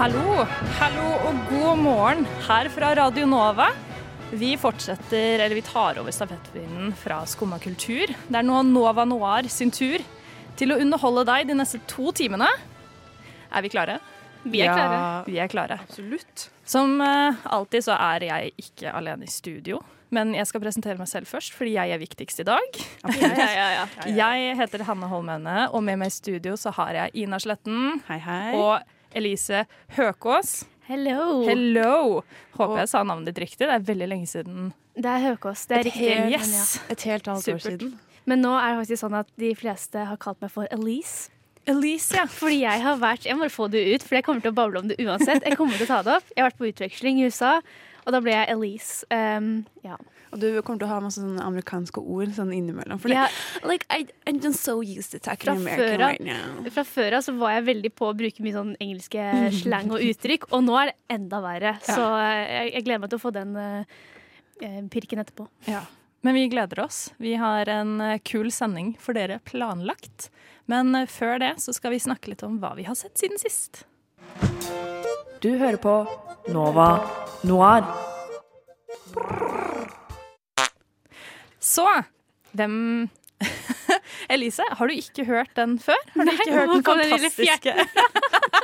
Hallo, hallo og god morgen her fra Radio Nova. Vi fortsetter, eller vi tar over stafettpinnen fra Skumma kultur. Det er nå Nova Noir sin tur til å underholde deg de neste to timene. Er vi klare? Vi er klare. Vi er klare. Absolutt. Som eh, alltid så er jeg ikke alene i studio, men jeg skal presentere meg selv først, fordi jeg er viktigst i dag. Ja, ja, ja, ja. Jeg heter Hanne Holmene, og med meg i studio så har jeg Ina Sletten Hei, hei. og Elise Høkås. Hello. Hello! Håper jeg sa navnet ditt riktig. Det er veldig lenge siden. Det er Høkås. Det er riktig. helt- men yes. ja. Et helt halvt år siden. Men nå er det faktisk sånn at de fleste har kalt meg for Elise. Elise, ja. Fordi jeg har vært Jeg må få det ut, for jeg kommer til å bable om det uansett. Jeg kommer til å ta det opp. Jeg har vært på utveksling i USA, og da ble jeg Elise. Um, ja. Og du kommer til å ha masse sånne amerikanske ord sånn innimellom. For yeah. like, I, I'm just so used to talking Fra American før right now. Fra før av så var jeg veldig på å bruke mye sånn engelske slang og uttrykk, og nå er det enda verre. Så eh, jeg, jeg gleder meg til å få den eh, pirken etterpå. ja. Men vi gleder oss. Vi har en kul sending for dere planlagt. Men før det så skal vi snakke litt om hva vi har sett siden sist. Du hører på Nova Noir. Så hvem Elise, har du ikke hørt den før? Har du Nei, ikke hørt den fantastiske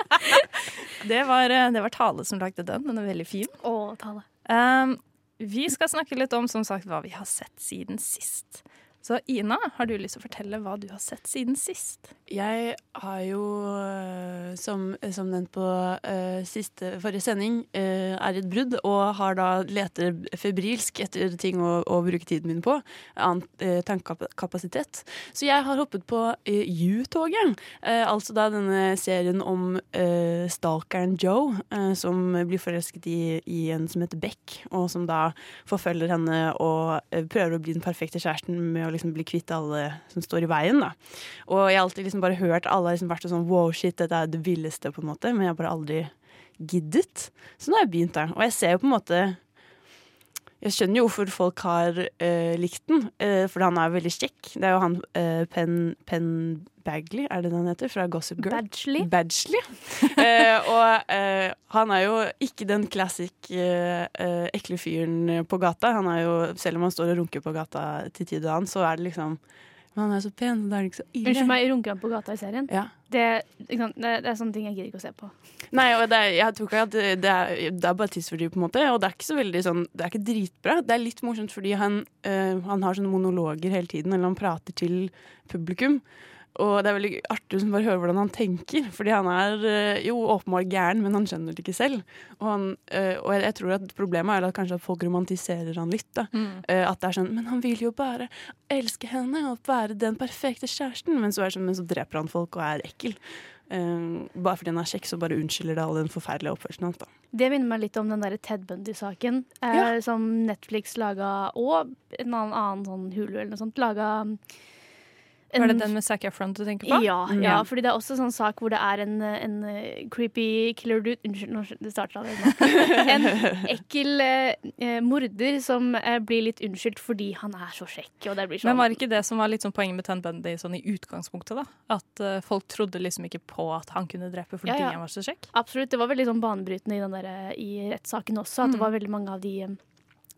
det, var, eh, det var Tale som lagde den. Den er veldig fin. Å, tale. Um, vi skal snakke litt om som sagt, hva vi har sett siden sist. Så Ina, har du lyst til å fortelle hva du har sett siden sist? Jeg har jo, øh, som, som nevnt på uh, siste, forrige sending, uh, er i et brudd og har da leter febrilsk etter ting å, å bruke tiden min på. Annen uh, tankekapasitet. Så jeg har hoppet på U-toget. altså da denne serien om stalkeren Joe, som blir forelsket i, i en som heter Beck, og som da forfølger henne og prøver å bli den perfekte kjæresten med å liksom bli kvitt alle som står i veien. da. Og jeg har alltid liksom bare hørt alle har liksom vært sånn wow, shit, dette er det villeste, på en måte, men jeg har bare aldri giddet. Så nå har jeg begynt der. Og jeg ser jo på en måte Jeg skjønner jo hvorfor folk har eh, likt den, uh, for han er veldig kjekk. Det er jo han uh, Penn Pen Bagley, er det den heter? Fra Gossip Girl. Badgley. Badgley. Eh, og eh, han er jo ikke den classic eh, eh, ekle fyren på gata. Han er jo, selv om han står og runker på gata til tid og annen, så er det liksom Men han er så pen, så da er det ikke så ille. Unnskyld meg, runker han på gata i serien? Ja. Det, det, det er sånne ting jeg gidder ikke å se på. Nei, og det er, jeg tror ikke at det, det, er, er bare tidsfordriv, på en måte. Og det er ikke så veldig sånn Det er ikke dritbra. Det er litt morsomt fordi han, øh, han har sånne monologer hele tiden, eller han prater til publikum. Og det er veldig artig å bare høre hvordan han tenker. Fordi han er øh, jo åpenbart gæren, men han skjønner det ikke selv. Og, han, øh, og jeg, tror at problemet er at kanskje at folk romantiserer han litt. da. Eh, at det er sånn Men han vil jo bare elske henne og være den perfekte kjæresten. Men så, er det sånn, men så dreper han folk og er ekkel. Eh, bare fordi han er kjekk, så bare unnskylder det all den forferdelige oppførselen hans. Det minner meg litt om den der Ted Bundy-saken eh, Ja. som Netflix laga, og en annen, annen sånn Hulu eller noe sånt laga en- Var det den med Zac Efron du tenker på? Ja, Mm. ja, fordi det er også sånn sak hvor det er en, en eh, creepy killer dude Unnskyld, nå- det starter allerede. En ekkel eh, eh, morder som eh, blir litt unnskyldt fordi han er så kjekk. Og det blir sånn Men var ikke det som var litt sånn poenget med Ten Bundy sånn i utgangspunktet? da? At eh, folk trodde liksom ikke på at han kunne drepe fordi Ja, ja. han var så kjekk? Absolutt. Det var veldig sånn banebrytende i, den der, eh, i rettssaken også. At det Mm. var veldig mange av de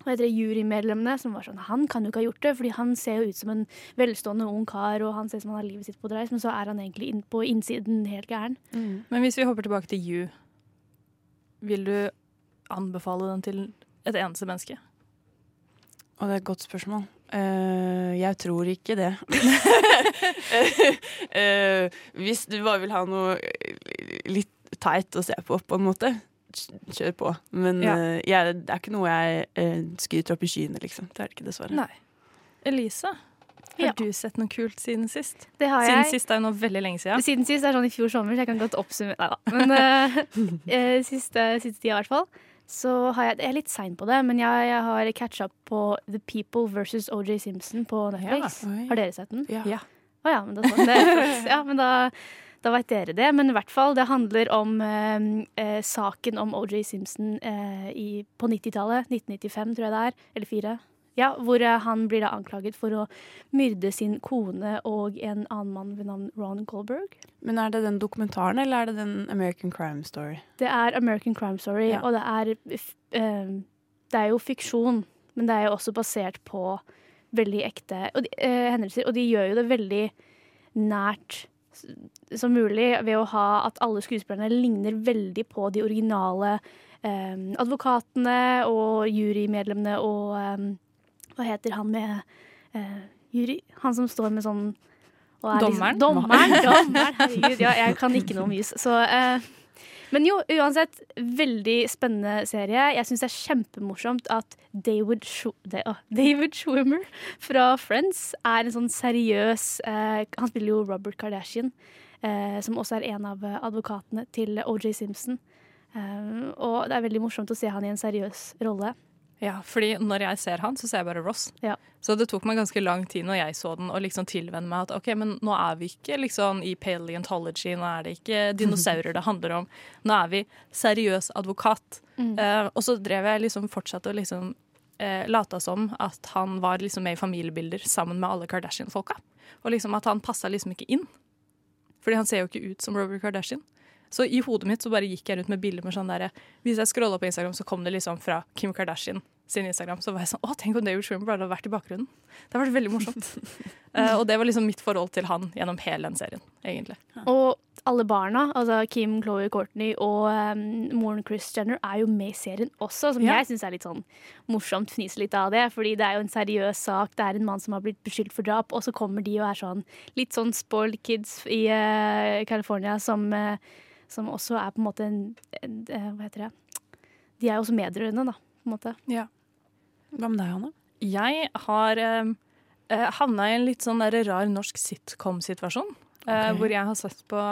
hva heter det, jurymedlemmene som var sånn Han kan jo ikke ha gjort det, fordi han ser jo ut som en velstående ung kar, og han ser ut som han har livet sitt på dreis, men så er han egentlig inn, på innsiden helt gæren. Men hvis vi hopper tilbake til You, vil du anbefale den til et eneste menneske? Og det er et godt spørsmål. Uh, jeg tror ikke det. uh, hvis du bare vil ha noe litt teit å se på, på en måte, kjør på. Men Ja. uh, jeg, det er ikke noe jeg uh, skryter opp i skyene, liksom. Det er det ikke, dessverre. Nei. Elise? Har Ja. du sett noe kult siden sist? Det har Siden jeg. sist er jo nå veldig lenge siden. Siden sist er sånn i fjor sommer, så jeg kan godt oppsummere Nei da. Men eh, eh, siste, siste tida, i hvert fall. Så har jeg, jeg er litt sein på det, men jeg, jeg har catcha up på The People versus OJ Simpson på Netflix. Ja, har dere sett den? Ja. Ja. oh, ja, men da, sånn. det er ja, men da, da veit dere det. Men i hvert fall, det handler om eh, eh, saken om OJ Simpson eh, i, på 90-tallet. 1995, tror jeg det er. Eller 4. Ja, hvor eh, han blir da anklaget for å myrde sin kone og en annen mann ved navn Ron Goldberg. Men er det den dokumentaren, eller er det den American Crime Story? Det er American Crime Story, Ja. og det er, eh, det er jo fiksjon, men det er jo også basert på veldig ekte og de, hendelser. Og de gjør jo det veldig nært som mulig ved å ha at alle skuespillerne ligner veldig på de originale eh, advokatene og jurymedlemmene og eh, Hva heter han med eh, jury? Han som står med sånn og er Dommeren? Liksom, dommeren, dommeren, herregud. Ja, jeg kan ikke noe om jus. Så eh, men jo, uansett, veldig spennende serie. Jeg syns det er kjempemorsomt at David, å, David Schwimmer fra Friends er en sånn seriøs eh, Han spiller jo Robert Kardashian, eh, som også er en av eh, advokatene til OJ Simpson. Eh, og det er veldig morsomt å se han i en seriøs rolle. Ja, fordi når jeg ser han, så ser jeg bare Ross. Ja. Så det tok meg ganske lang tid når jeg så den, å liksom tilvenne meg at ok, men nå er vi ikke liksom i paleontology, nå er det ikke dinosaurer det handler om. Nå er vi seriøs advokat. Eh, og så drev jeg liksom fortsatt å liksom uh, lata som at han var liksom med i familiebilder sammen med alle Kardashian-folka. Og liksom at han passa liksom ikke inn. Fordi han ser jo ikke ut som Robert Kardashian. Så i hodet mitt så bare gikk jeg rundt med bilder med sånn derre Hvis jeg scrolla på Instagram, så kom det liksom fra Kim Kardashian sin Instagram. Så var jeg sånn Å, tenk om David Schwimmer hadde vært i bakgrunnen. Det hadde vært veldig morsomt. uh, og det var liksom mitt forhold til han gjennom hele den serien, egentlig. Og alle barna, altså Kim, Chloé, Courtney og um, moren Chris Jenner, er jo med i serien også, som Ja. jeg syns er litt sånn morsomt. Fnise litt av det, fordi det er jo en seriøs sak. Det er en mann som har blitt beskyldt for drap, og så kommer de og er sånn litt sånn spoiled kids i uh, California som, eh, som også er på en måte en, en eh, Hva heter det? De er jo også medrørende, da, på en måte. Ja. Hva med deg, Hanne? Jeg har eh, havna i en litt sånn der rar norsk sitcom-situasjon. eh, hvor jeg har sett på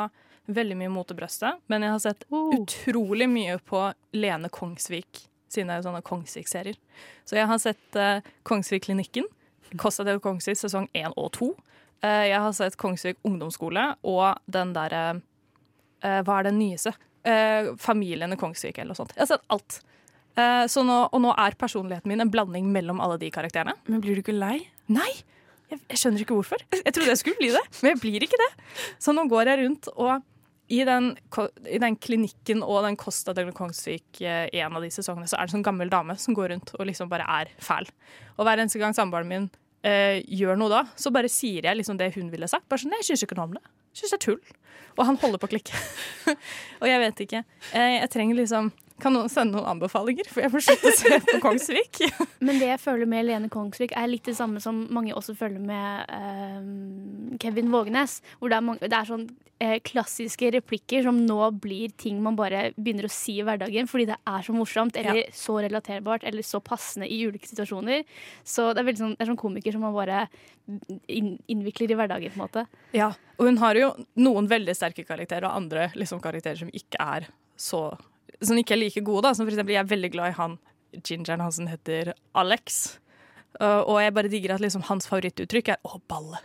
veldig mye Mot i brøstet, men jeg har sett Oh. utrolig mye på Lene Kongsvik sine sånne Kongsvik-serier. Så jeg har sett uh, Kongsvik-klinikken, Costa del Kongsvik sesong 1 og 2. Eh, jeg har sett Kongsvik ungdomsskole og den derre eh, Hva er den nyeste? Eh, Familien i Kongsvik eller noe sånt. Jeg har sett alt. Eh, så nå, og nå er personligheten min en blanding mellom alle de karakterene. Men blir du ikke lei? Nei! Jeg, jeg skjønner ikke hvorfor. Jeg trodde jeg skulle bli det, men jeg blir ikke det. Så nå går jeg rundt, og i den, i den klinikken og den Costa del Kongsvik eh, i en av de sesongene, så er det en sånn gammel dame som går rundt og liksom bare er fæl. Og hver eneste gang samboeren min eh, gjør noe da, så bare sier jeg liksom det hun ville sagt. Bare sånn, jeg syns ikke noe om det. Syns det er tull. Og han holder på å klikke. og jeg vet ikke. Jeg, jeg trenger liksom Kan noen sende noen anbefalinger? For jeg får slutte å se på Kongsvik. Men det jeg føler med Lene Kongsvik, er litt det samme som mange også føler med uh, Kevin Vågenes. Hvor det er, mange, det er sånn uh, klassiske replikker som nå blir ting man bare begynner å si i hverdagen fordi det er så morsomt, eller så relaterbart, eller så passende i ulike situasjoner. Så det er veldig sånn, det er sånn komiker som man bare inn, innvikler i hverdagen, på en måte. Ja, og hun har jo noen veldig sterke karakterer, og andre liksom, karakterer som ikke er så Som ikke er like gode. Da. Som for eksempel, jeg er veldig glad i han gingeren hans som heter Alex. Uh, og jeg bare digger at liksom, hans favorittuttrykk er 'å, balle'.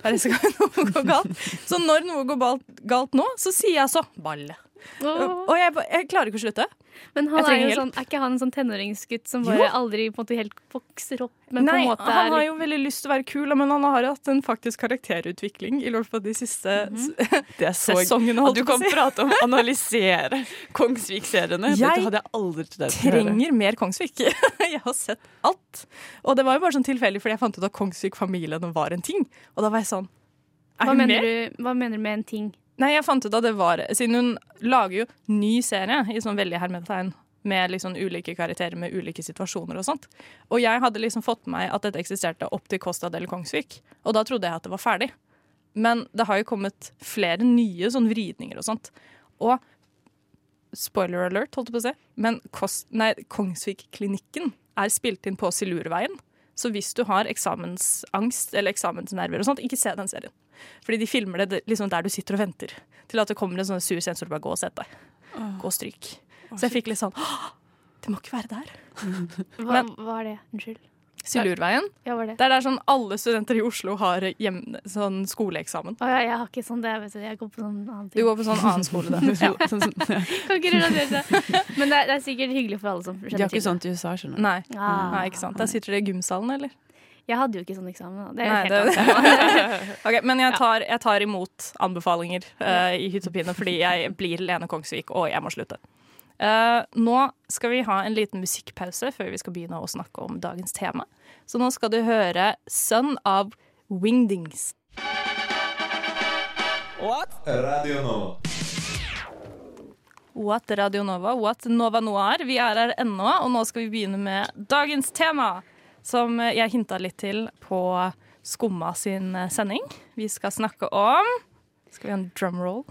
Hver eneste gang noe går galt. Så når noe går galt, galt nå, så sier jeg så 'balle'. Og jeg, jeg klarer ikke å slutte. Men han er, jo hjelp. sånn, er ikke han en sånn tenåringsgutt som Jo. bare aldri på en måte helt vokser opp? Men Nei, på en måte han er har jo veldig lyst til å være kul, men han har hatt en faktisk karakterutvikling i løpet av de siste mm -hmm. sesongene. Holdt du kan si. prate om å analysere Kongsvik-seriene. Jeg Dette hadde jeg aldri jeg trenger mer Kongsvik. jeg har sett alt. Og det var jo bare sånn tilfeldig fordi jeg fant ut at Kongsvik-familien var en ting. Og da var jeg sånn Er hva mener, du, hva mener du med en ting? Nei, jeg fant ut at det var Siden hun lager jo ny serie i sånn veldig hermetegn med liksom ulike karakterer med ulike situasjoner og sånt. Og jeg hadde liksom fått med meg at dette eksisterte opp til Costa del Kongsvik. Og da trodde jeg at det var ferdig. Men det har jo kommet flere nye sånn vridninger og sånt. Og spoiler alert, holdt jeg på å si, men Kost, nei, Kongsvik-klinikken er spilt inn på Silurveien. Så hvis du har eksamensangst eller eksamensnerver og sånt, ikke se den serien. Fordi de filmer det liksom der du sitter og venter til at det kommer en sånn sur sensor og bare gå og sett deg. Gå og stryk. Så jeg fikk litt sånn Det må ikke være der. Hva, Men- hva er det? Unnskyld. Silurveien. Ja, det? Det er der sånn alle studenter i Oslo har hjem, sånn skoleeksamen. Å, ja, jeg har ikke sånn det. Vet du. Jeg går på sånn annen Du går på sånn annen skole, da. Ja. Kan ikke relatere seg. Men det er, det er sikkert hyggelig for alle som De skjønner har ikke sånt i USA, skjønner du. Nei. Ah. Nei, ikke sant. Der sitter dere i gymsalen, eller? Jeg hadde jo ikke sånn eksamen. Det er Nei, helt det- annet. Ok, men jeg tar, jeg tar imot anbefalinger uh, i hytt og pine, fordi jeg blir Lene Kongsvik, og jeg må slutte. Eh, nå skal vi ha en liten musikkpause før vi skal begynne å snakke om dagens tema. Så nå skal du høre 'Son of Wingdings'. What? Radio Nova. What Radio Nova, What Nova Noir. Vi er her ennå, og nå skal vi begynne med dagens tema. Som jeg hinta litt til på Skumma sin eh, sending. Vi skal snakke om Skal vi ha en drumroll?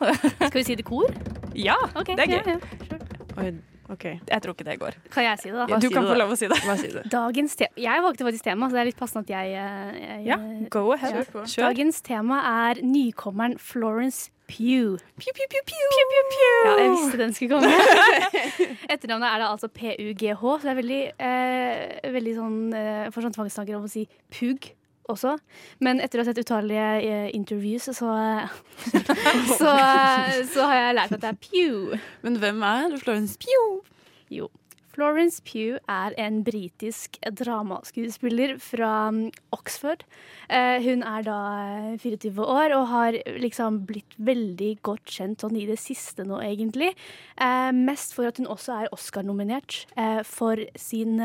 Skal vi si det i kor? ja, okay, det er gøy. ja, ja, sure. Oi, OK. Jeg tror ikke det går. Kan jeg si det, da? Hva Du kan få da. lov å si det. Si det. Dagens tema Jeg valgte faktisk tema, så det er litt passende at jeg, eh, jeg Ja, go ahead. Kjør. Kjør. Dagens tema er nykommeren Florence Pugh. Pew, pew, pew, pew. Ja, jeg visste den skulle komme. Etternavnet er da altså PUGH, så det er veldig, eh, veldig sånn eh, for sånn tvangstanker om å si Pug også. Men etter å ha sett utallige eh, interviews, så, eh, så, eh, så har jeg lært at det er Pew. Men hvem er Florence Pugh? Jo. Florence Pugh er en britisk dramaskuespiller fra mm, Oxford. Hun er da eh, 24 år og har liksom blitt veldig godt kjent sånn i det siste nå, egentlig. Mest for at hun også er Oscar-nominert for sin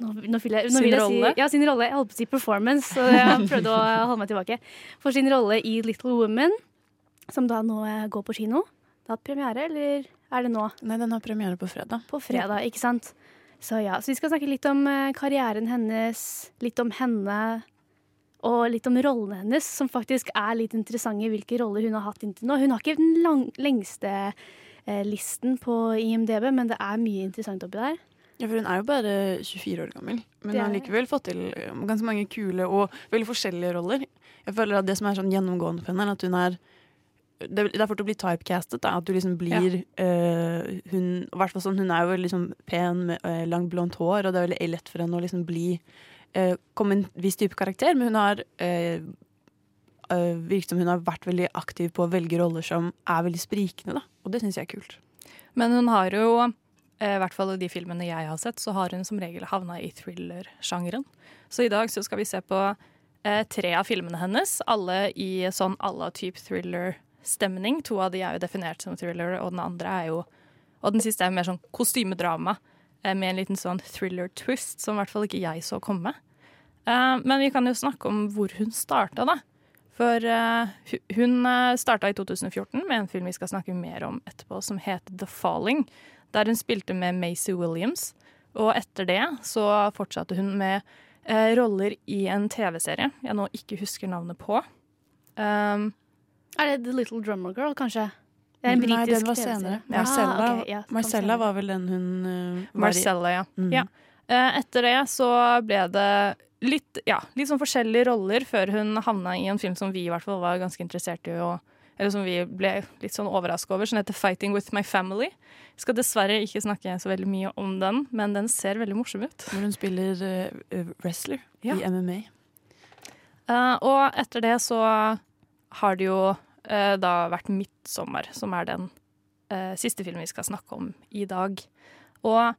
nå, nå jeg, nå Sin rolle? Si, ja, sin rolle. Jeg holdt på å si performance, så jeg prøvde å holde meg tilbake. For sin rolle i Little Women, som da nå eh, går på kino. Det har hatt premiere, eller er det nå? Nei, den har premiere på fredag. På fredag, ikke sant? Så ja, så vi skal snakke litt om eh, karrieren hennes, litt om henne, og litt om rollene hennes, som faktisk er litt interessante, hvilke roller hun har hatt inntil nå. Hun har ikke den lang, lengste eh, listen på IMDb, men det er mye interessant oppi der. Ja, for hun er jo bare 24 år gammel, men har likevel fått til eh, ganske mange kule og veldig forskjellige roller. Jeg føler at det som er sånn gjennomgående for henne, er at hun er det er fort å bli typecastet. Da, at du liksom blir eh, hun, i hvert fall sånn, hun er jo liksom pen med eh, langt blondt hår, og det er veldig lett for henne å liksom bli eh, komme en viss type karakter, men hun har eh, eh, virket som hun har vært veldig aktiv på å velge roller som er veldig sprikende, da. Og det syns jeg er kult. Men hun har jo, eh, i hvert fall i de filmene jeg har sett, så har hun som regel havna i thriller-sjangeren. Så i dag så skal vi se på eh, tre av filmene hennes, alle i sånn à la type thriller-stemning. To av de er jo definert som thriller, og den andre er jo Og den siste er mer sånn kostymedrama eh, med en liten sånn thriller-twist, som i hvert fall ikke jeg så komme. Eh, men vi kan jo snakke om hvor hun starta, da. For eh, hun uh, starta i 2014 med en film vi skal snakke mer om etterpå, som heter The Falling. Der hun spilte med Maisie Williams. Og etter det så fortsatte hun med eh, roller i en TV-serie jeg nå ikke husker navnet på. Um, Er det The Little Drummer Girl, kanskje? Det er en Nei, den var senere. Ah, Marcella, ja, Marcella senere. var vel den hun uh, var i. Marcella, ja. Mhm. ja. Eh, etter det så ble det litt, ja, litt sånn forskjellige roller før hun havna i en film som vi i hvert fall var ganske interessert i, og, eller som vi ble litt sånn overraska over, som heter 'Fighting With My Family'. Jeg skal dessverre ikke snakke så veldig mye om den, men den ser veldig morsom ut. Hvor hun spiller eh, eh, wrestler Ja. i MMA. Uh, og etter det så har det jo uh, da vært 'Midtsommer', som er den eh, siste filmen vi skal snakke om i dag. Og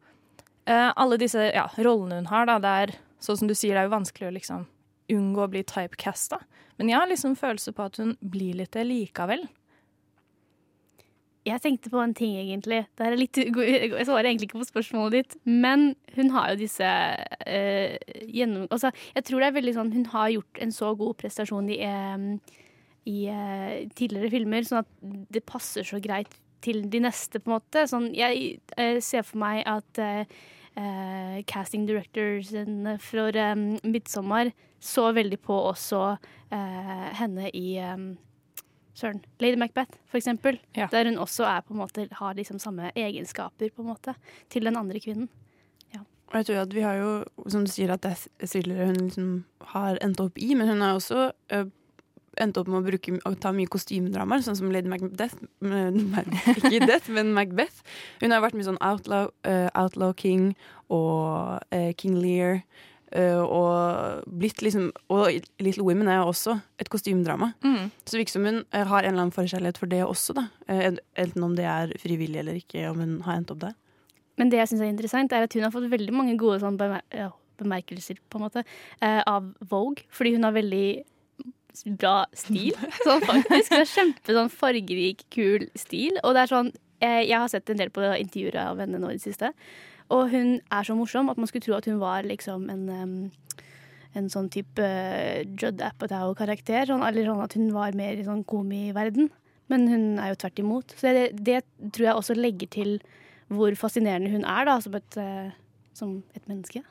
eh, alle disse ja, rollene hun har, da, det er sånn som du sier, det er jo vanskelig å liksom unngå å bli typecasta. Men jeg har liksom følelse på at hun blir litt det likevel. Jeg tenkte på en ting, egentlig. Det er litt, jeg svarer egentlig ikke på spørsmålet ditt. Men hun har jo disse øh, gjennom... Altså, jeg tror det er veldig sånn Hun har gjort en så god prestasjon i, øh, i øh, tidligere filmer, sånn at det passer så greit til de neste, på en måte. Sånn, jeg eh, ser for meg at casting directors for um, 'Midtsommer' så veldig på også eh, henne i eh, Søren. Lady Macbeth, for eksempel. Ja. Der hun også er, måte, har liksom samme egenskaper på en måte, til den andre kvinnen. Og jeg tror at vi har jo, som du sier, at death thrillere hun liksom har endt opp i, men hun har også øh, endt opp med å, bruke, å ta mye kostymedramaer, sånn som Lady Macbeth. Ikke Death, men Macbeth. Hun har vært mye sånn Outlaw, uh, Outlaw King og uh, King Lear. Øh, og blitt liksom Og Little Women er også et kostymedrama. Mm. Så det virker som hun øh, har en eller annen forkjærlighet for det også, da. Eh, Enten om det er frivillig eller ikke, om hun har endt opp der. Men det jeg syns er interessant, er at hun har fått veldig mange gode sånn, bemerkelser på en måte, eh, av Vogue. Fordi hun har veldig bra stil, sånn faktisk. Har kjempe sånn fargerik, kul stil. Og det er sånn eh, Jeg har sett en del på intervjuer av henne nå i det siste. Og hun er så morsom at man skulle tro at hun var liksom en en sånn type uh, Judd Apatow-karakter. Sånn, eller sånn at hun var mer i sånn komiverden. Men hun er jo tvert imot. Så det, det tror jeg også legger til hvor fascinerende hun er da, som et, eh, som et menneske.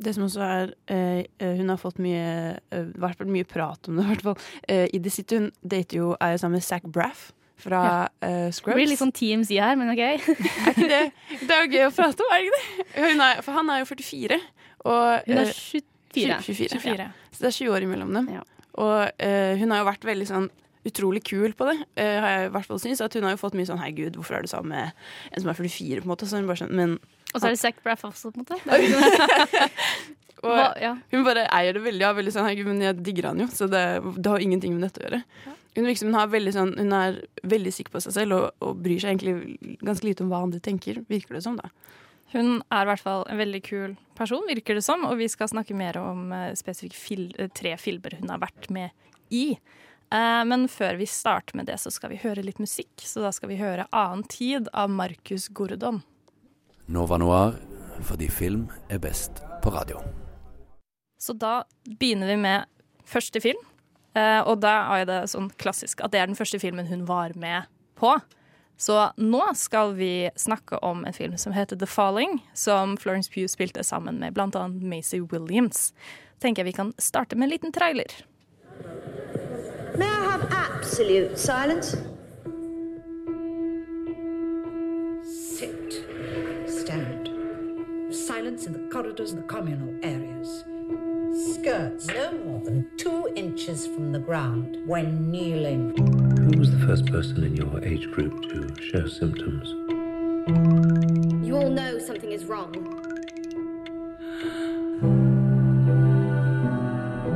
Det som også er eh, eh, Hun har fått mye eh, i mye prat om det, i hvert fall. Eh, I det City hun dater jo er jo sammen med Zac Braff fra eh, Det Scrubs. blir litt sånn TMZ her, men OK. Er ikke det? Det er jo gøy å prate om, er det ikke det? Hun er, for han er jo 44. Og, Hun er eh, 24. 24. 24. Ja. Så det er 20 år imellom dem. Ja. Og uh, hun har jo vært veldig sånn utrolig kul på det, uh, har jeg i hvert fall syntes. At hun har jo fått mye sånn 'herregud, hvorfor er du sammen med en som er 44', på en måte. Så hun bare sånn, men Og så er det Zac Braff også, på en måte. og, Hva, ja. Hun bare eier det veldig. Ja, veldig sånn, men jeg digger han jo, så det, det har ingenting med dette å gjøre. Hun, virker som hun, har veldig sånn, hun er veldig sikker på seg selv og, og bryr seg egentlig ganske lite om hva andre tenker, virker det som. da. Hun er i hvert fall en veldig kul person, virker det som. Og vi skal snakke mer om eh, spesifikke fil eh, tre filmer hun har vært med i. Eh, men før vi starter med det, så skal vi høre litt musikk. Så da skal vi høre 'Annen tid' av Marcus Gordon. Nova Noir fordi film er best på radio. Så da begynner vi med første film. Eh, og da er det sånn klassisk at det er den første filmen hun var med på. Så nå skal vi snakke om en film som heter The Falling, som Florence Pugh spilte sammen med bl.a. Maisie Williams. Tenker jeg vi kan starte med en liten trailer. May I have absolute silence? Sit. Stand. Silence in the corridors and the communal areas. Skirts no more than two inches from the ground when kneeling. Who was the first person in your age group to show symptoms? You all know something is wrong.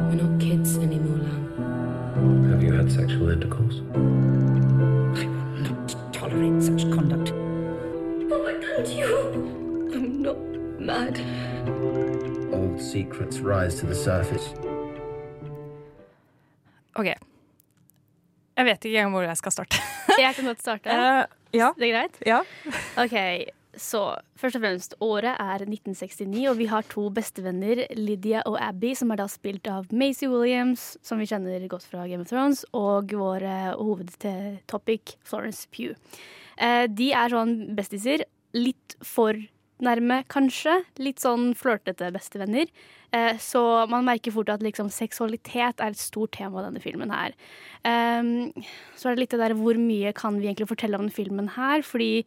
We're not kids anymore, Lam. Have you had sexual intercourse? I will not tolerate such conduct. What have I done to you? I'm not mad. Old secrets rise to the surface. OK. Jeg vet ikke engang hvor jeg skal starte. Jeg kan godt starte. Uh, ja. Det er greit? Ja. OK, så først og fremst, året er 1969, og vi har to bestevenner, Lydia og Abby, som er da spilt av Maisie Williams, som vi kjenner godt fra Game of Thrones, og vår eh, hovedtopic, Florence Pugh. Uh, de er sånn bestiser. Litt for nærme, kanskje. Litt sånn flørtete bestevenner. Eh, så man merker fort at liksom, seksualitet er et stort tema i denne filmen her. Ehm, så er det litt det der hvor mye kan vi egentlig fortelle om denne filmen her, fordi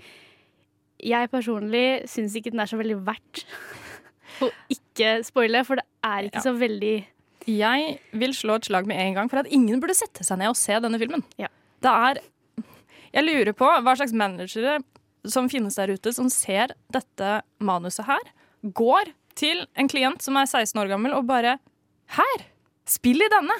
jeg personlig syns ikke den er så veldig verdt å ikke spoile, for det er ikke Ja. så veldig Jeg vil slå et slag med en gang for at ingen burde sette seg ned og se denne filmen. Ja. Det er Jeg lurer på hva slags managere som finnes der ute, som ser dette manuset her, går til en klient som er 16 år gammel, og bare Her! Spill i denne!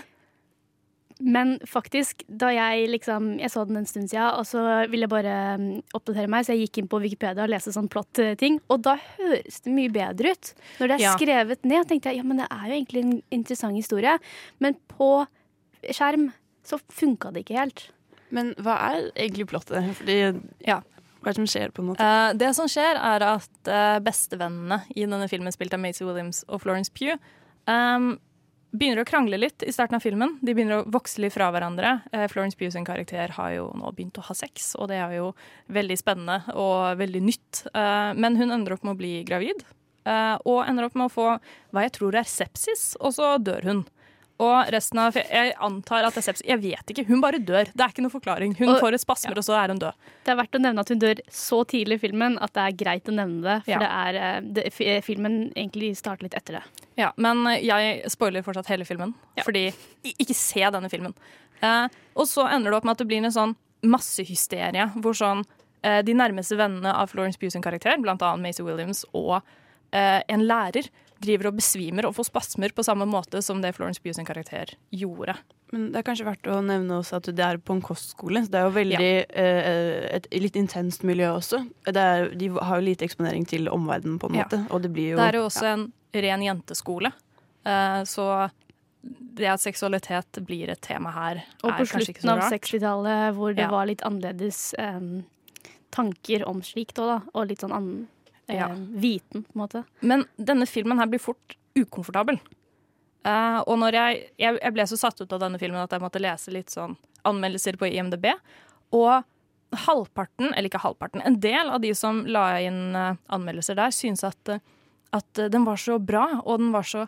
Men faktisk, da jeg liksom Jeg så den en stund siden, og så ville jeg bare mm, oppdatere meg, så jeg gikk inn på Wikipedia og leste sånn plott-ting, og da høres det mye bedre ut. Når det er Ja. skrevet ned, tenkte jeg ja, men det er jo egentlig en interessant historie, men på skjerm så funka det ikke helt. Men hva er egentlig plottet? Fordi, Ja. Hva er det som skjer, på en måte? Uh, det som skjer, er at uh, bestevennene i denne filmen, spilt av Maisie Williams og Florence Pugh, um, begynner å krangle litt i starten av filmen. De begynner å vokse litt fra hverandre. Uh, Florence Pugh sin karakter har jo nå begynt å ha sex, og det er jo veldig spennende og veldig nytt. Men hun ender opp med å bli gravid, og ender opp med å få hva jeg tror er sepsis, og så dør hun. Og resten av Jeg antar at det er sepsis. Jeg vet ikke. Hun bare dør. Det er ikke noe forklaring. Hun Og- får et spasmer, og så er hun død. Det er verdt å nevne at hun dør så tidlig i filmen at det er greit å nevne det. For Ja. det er, eh, det, filmen egentlig starter litt etter det. Ja, men jeg spoiler fortsatt hele filmen, fordi i- ikke se denne filmen. Eh, og så ender det opp med at det blir en sånn massehysterie, hvor sånn eh, de nærmeste vennene av Florence Pugh sin karakter, blant annet Maisie Williams og eh, en lærer, driver og besvimer og får spasmer på samme måte som det Florence Pugh sin karakter gjorde. Men det er kanskje verdt å nevne også at det er på en kostskole. Så det er jo veldig eh, et litt intenst miljø også. Det er, de har jo lite eksponering til omverdenen, på en Ja. måte. Og det blir jo Det er jo også en ren jenteskole, eh, så det at seksualitet blir et tema her, Og er kanskje ikke så rart. Og på slutten av 60-tallet, hvor det Ja. var litt annerledes eh, tanker om slikt òg, da. Og litt sånn annen Ja. viten, på en måte. Men denne filmen her blir fort ukomfortabel. Eh, og når jeg, jeg, jeg ble så satt ut av denne filmen at jeg måtte lese litt sånn anmeldelser på IMDb. Og halvparten, eller ikke halvparten, en del av de som la inn eh, anmeldelser der, syntes at, eh, at eh, den var så bra, og den var så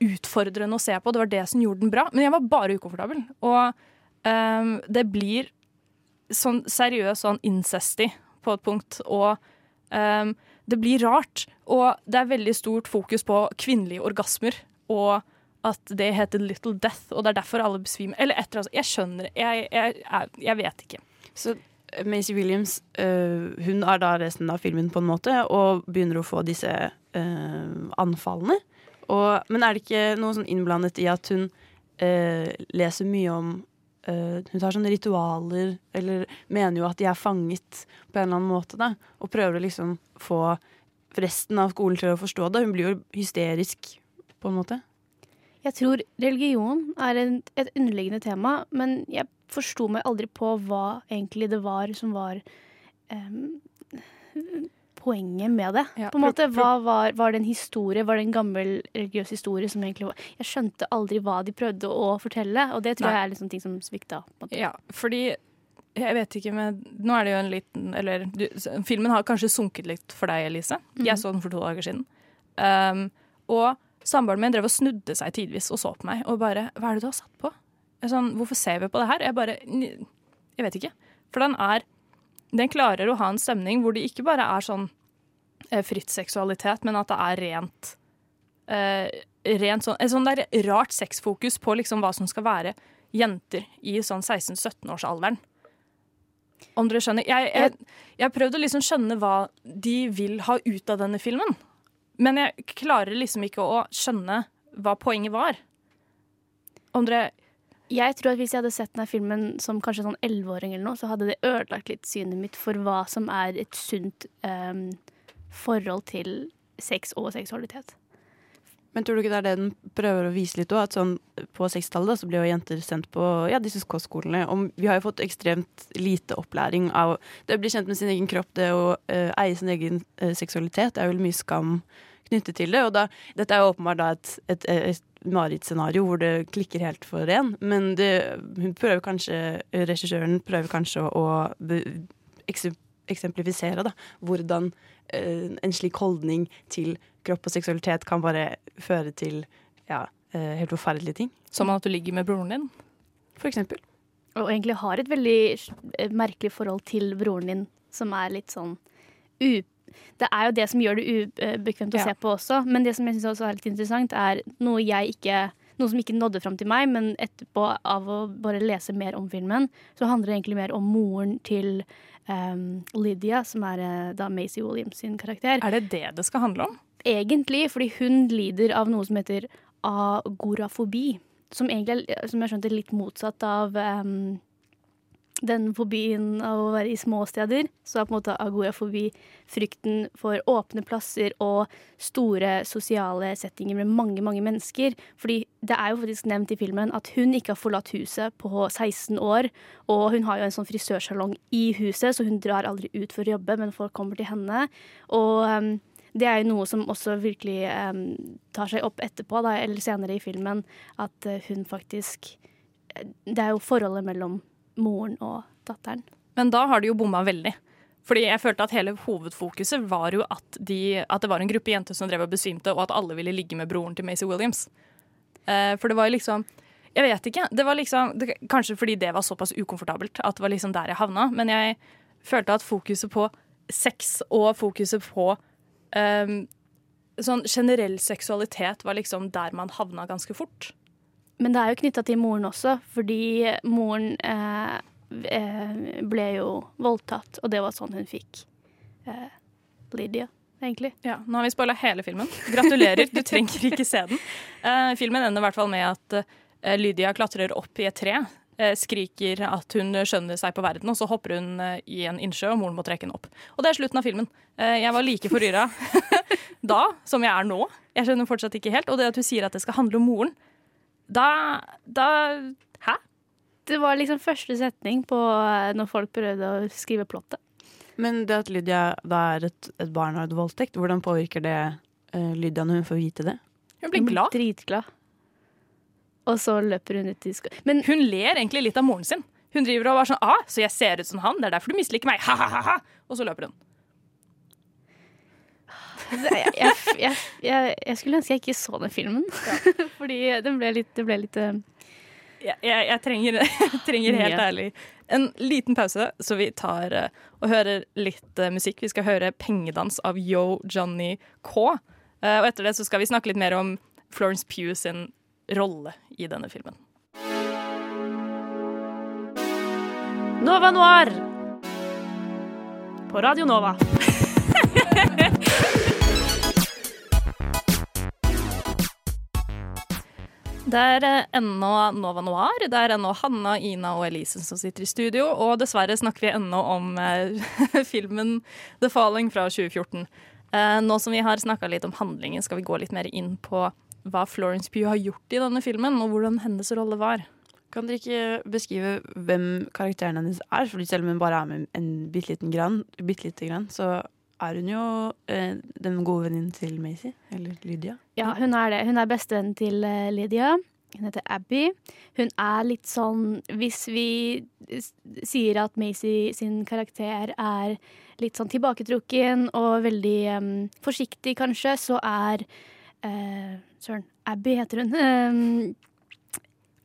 utfordrende å se på. Det var det som gjorde den bra. Men jeg var bare ukomfortabel. Og eh, det blir sånn seriøst sånn incesty på et punkt. Og eh, det blir rart. Og det er veldig stort fokus på kvinnelige orgasmer. Og at det heter Little Death, og det er derfor alle besvimer. Eller etter, altså. Jeg skjønner jeg, jeg, jeg, jeg vet ikke. Så eh, Maisie Williams øh, hun er da resten av filmen på en måte, og begynner å få disse øh, anfallene. Og, men er det ikke noe sånn innblandet i at hun øh, leser mye om øh, Hun tar sånne ritualer, eller mener jo at de er fanget på en eller annen måte, da. Og prøver å liksom få resten av skolen til å forstå det. Hun blir jo hysterisk, på en måte. Jeg tror religion er en, et underliggende tema, men jeg forsto meg aldri på hva egentlig det var som var em, poenget med det. Ja, på en måte, var, var det en historie, var det en gammel religiøs historie som egentlig var Jeg skjønte aldri hva de prøvde å fortelle, og det tror Nei. jeg er liksom ting som svikta. Ja, fordi jeg vet ikke men Nå er det jo en liten Eller du, filmen har kanskje sunket litt for deg, Elise. Jeg Mhm. så den for to dager siden. Um, og samboeren min drev og snudde seg tidvis og så på meg og bare Hva er det du har satt på? Sånn, Hvorfor ser vi på det her? Jeg bare Jeg vet ikke. For den er Den klarer å ha en stemning hvor det ikke bare er sånn fritt seksualitet, men at det er rent eh, Rent sånn Et sånn der rart sexfokus på liksom hva som skal være jenter i sånn 16-17-årsalderen. Om dere skjønner? Jeg, jeg, jeg har prøvd å liksom skjønne hva de vil ha ut av denne filmen. Men jeg klarer liksom ikke å skjønne hva poenget var. Om dere Jeg tror at hvis jeg hadde sett denne filmen som kanskje sånn 11-åring eller noe, så hadde det ødelagt litt synet mitt for hva som er et sunt em, forhold til sex og seksualitet. Men tror du ikke det er det den prøver å vise litt òg? At sånn, på 60-tallet så ble jo jenter sendt på ja, disse kostskolene. Og vi har jo fått ekstremt lite opplæring av det å bli kjent med sin egen kropp, det å uh, eie sin egen uh, seksualitet. Det er jo mye skam knyttet til det. Og da, dette er jo åpenbart da et, et, et marerittscenario hvor det klikker helt for en. Men det, hun prøver kanskje, regissøren prøver kanskje å ekse- eksemplifisere da, hvordan eh, en slik holdning til kropp og seksualitet kan bare føre til ja, eh, helt forferdelige ting. Som at du ligger med broren din? For eksempel. Og egentlig har et veldig eh, merkelig forhold til broren din, som er litt sånn u... Det er jo det som gjør det ubekvemt å Ja. se på også, men det som jeg syns også er litt interessant, er noe jeg ikke noe som ikke nådde fram til meg, men etterpå av å bare lese mer om filmen, så handler det egentlig mer om moren til em, Lydia, som er eh, da Maisie Williams sin karakter. Er det det det skal handle om? Egentlig, fordi hun lider av noe som heter agorafobi. Som egentlig er, som jeg skjønte, litt motsatt av em, den fobien av å være i småsteder. Så er på en måte agorafobi frykten for åpne plasser og store sosiale settinger med mange, mange mennesker. Fordi det er jo faktisk nevnt i filmen at hun ikke har forlatt huset på 16 år. Og hun har jo en sånn frisørsalong i huset, så hun drar aldri ut for å jobbe, men folk kommer til henne. Og um, det er jo noe som også virkelig um, tar seg opp etterpå, da, eller senere i filmen, at eh, hun faktisk Det er jo forholdet mellom moren og datteren. Men da har de jo bomma veldig. Fordi jeg følte at hele hovedfokuset var jo at, de, at det var en gruppe jenter som drev og besvimte, og at alle ville ligge med broren til Maisie Williams. Eh, for det var jo liksom Jeg vet ikke. Det var liksom, det, kanskje fordi det var såpass ukomfortabelt at det var liksom der jeg havna. Men jeg følte at fokuset på sex og fokuset på um, sånn generell seksualitet var liksom der man havna ganske fort. Men det er jo knytta til moren også, fordi moren eh, eh, ble jo voldtatt, og det var sånn hun fikk eh, Lydia, egentlig. Ja, Nå har vi spoila hele filmen. Gratulerer, du trenger ikke se den. Eh, filmen ender i hvert fall med at eh, Lydia klatrer opp i et tre. eh, Skriker at hun skjønner seg på verden, og så hopper hun i en innsjø, og moren må trekke henne opp. Og det er slutten av filmen. Jeg var like forvirra da som jeg er nå. Jeg skjønner fortsatt ikke helt. Og det at hun sier at det skal handle om moren, da, da Hæ? Det var liksom første setning på eh, når folk prøvde å skrive plottet. Men det at Lydia da er et, et barn av et voldtekt, hvordan påvirker det uh, Lydia når hun får vite det? Hun blir glad. Dritglad. Og så løper hun ut i skogen. Men Hun ler egentlig litt av moren sin. Hun driver og var sånn ah, 'Så jeg ser ut som han, det er derfor du misliker meg', ha-ha-ha. Og så løper hun. Jeg, jeg, jeg, jeg, skulle ønske jeg ikke så den filmen. Fordi den ble litt, det ble litt uh... Jeg, jeg, jeg trenger, jeg trenger helt ærlig en liten pause, så vi tar uh, og hører litt uh, musikk. Vi skal høre 'Pengedans' av Yo Johnny K. Og etter det så skal vi snakke litt mer om Florence Pugh sin rolle i denne filmen. Nova Noir på Radio Nova. Det er eh, ennå Nova Noir. Det er ennå Hanna, Ina og Elise som sitter i studio. Og dessverre snakker vi ennå om eh, filmen The Falling fra 2014. Eh, nå som vi har snakka litt om handlingen, skal vi gå litt mer inn på hva Florence Pugh har gjort i denne filmen, og hvordan hennes rolle var. Kan dere ikke beskrive hvem karakteren hennes er? Fordi selv om hun bare er med en bitte liten grann, bitte grann, så er hun jo eh, den gode venninnen til Maisie, eller Lydia. Ja, hun er det. Hun er bestevennen til eh, Lydia. Hun heter Abby. Hun er litt sånn Hvis vi sier at Maisie sin karakter er litt sånn tilbaketrukken og veldig um, forsiktig, kanskje, så er eh, Søren. Abby heter hun.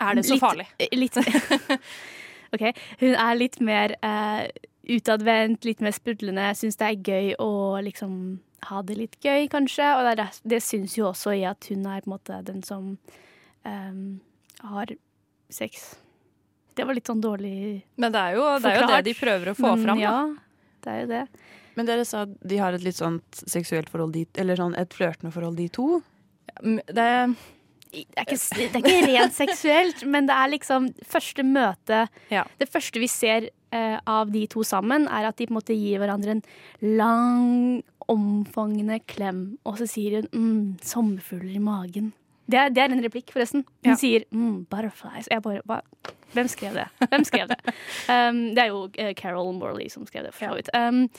Um, Er det så litt- farlig? Litt OK. Hun er litt mer uh, utadvendt, litt mer sprudlende. Syns det er gøy å liksom ha det litt gøy, kanskje. Og det, er det, syns jo også i at hun er på en måte den som um, har sex. Det var litt sånn dårlig forklart. Men det er jo det, er jo det de prøver å få Men fram. Ja, det er jo det. Men dere sa at de har et litt sånt seksuelt forhold, dit, eller sånn et flørtende forhold, de to. Det, det, er ikke, det er ikke rent seksuelt, men det er liksom første møte Det første vi ser uh, av de to sammen, er at de på en måte gir hverandre en lang, omfangende klem, og så sier hun mm, 'sommerfugler i magen'. Det er, det er en replikk, forresten. Hun Ja. sier mm, 'butterflies'. Jeg bare, bare, Hvem skrev det? Hvem skrev det? Um, det er jo eh, Carol Morley som skrev det, for så vidt. Um,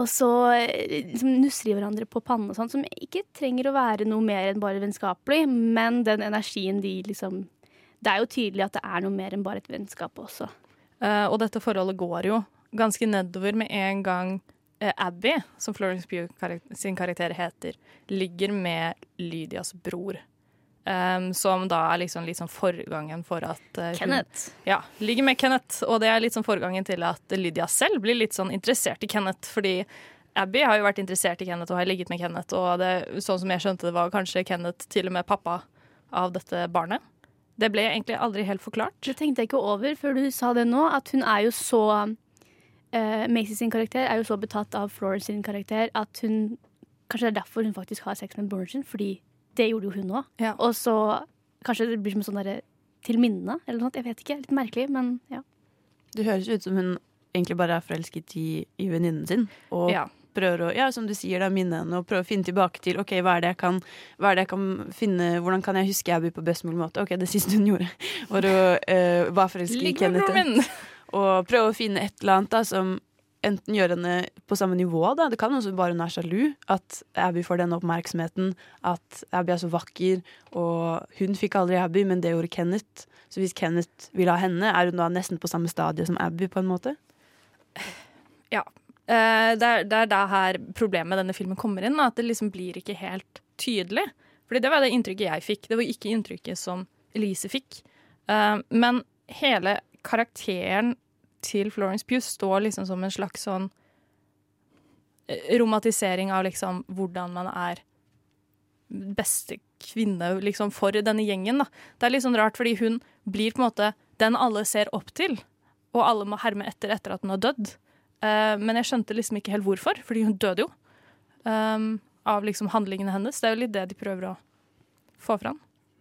og så eh, liksom, nusser de hverandre på pannen og sånn, som ikke trenger å være noe mer enn bare vennskapelig, men den energien de liksom Det er jo tydelig at det er noe mer enn bare et vennskap også. Uh, og dette forholdet går jo ganske nedover med en gang uh, Abby, som Florence Pugh karakter, sin karakter heter, ligger med Lydias bror. Um, som da er liksom, liksom forgangen for at eh, hun- Ja, ligger med Kenneth. Og det er sånn forgangen til at Lydia selv blir litt sånn interessert i Kenneth. Fordi Abby har jo vært interessert i Kenneth og har ligget med Kenneth. Og det, sånn som jeg skjønte det, var kanskje Kenneth til og med pappa av dette barnet. Det ble egentlig aldri helt forklart. Det tenkte jeg ikke over før du sa det nå, at hun er jo så uh, Macy sin karakter er jo så betatt av Florence sin karakter at hun Kanskje det er derfor hun faktisk har sex med broren sin, fordi det gjorde jo hun òg. Og så kanskje det blir som sånn derre til minne, eller noe sånt. Jeg vet ikke. Litt merkelig, men ja. Det høres ut som hun egentlig bare er forelsket i, i venninnen sin. Og Ja. prøver å, ja, som du sier, da, minne henne og prøve å finne tilbake til ok, hva er det jeg kan, hva er det jeg kan finne, hvordan kan jeg huske Abby på best mulig måte. Ok, det siste hun gjorde, var å uh, være forelsket i Kenneth. Og prøve å finne et eller annet da, som enten gjøre henne på samme nivå. Da. Det kan også bare hun er sjalu. At Abby får denne oppmerksomheten. At Abby er så vakker. Og hun fikk aldri Abby, men det gjorde Kenneth. Så hvis Kenneth vil ha henne, er hun da nesten på samme stadie som Abby, på en måte? Ja. Eh, det, er, det er der her problemet med denne filmen kommer inn. At det liksom blir ikke helt tydelig. Fordi det var det inntrykket jeg fikk. Det var ikke inntrykket som Elise fikk. Eh, men hele karakteren til Florence Pugh står liksom som en slags sånn eh, romantisering av liksom hvordan man er beste kvinne liksom for denne gjengen. da. Det er litt sånn rart, fordi hun blir på en måte den alle ser opp til, og alle må herme etter etter at hun har dødd. Eh, men jeg skjønte liksom ikke helt hvorfor, fordi hun døde jo. Um, av liksom handlingene hennes. Det er jo litt det de prøver å få fram.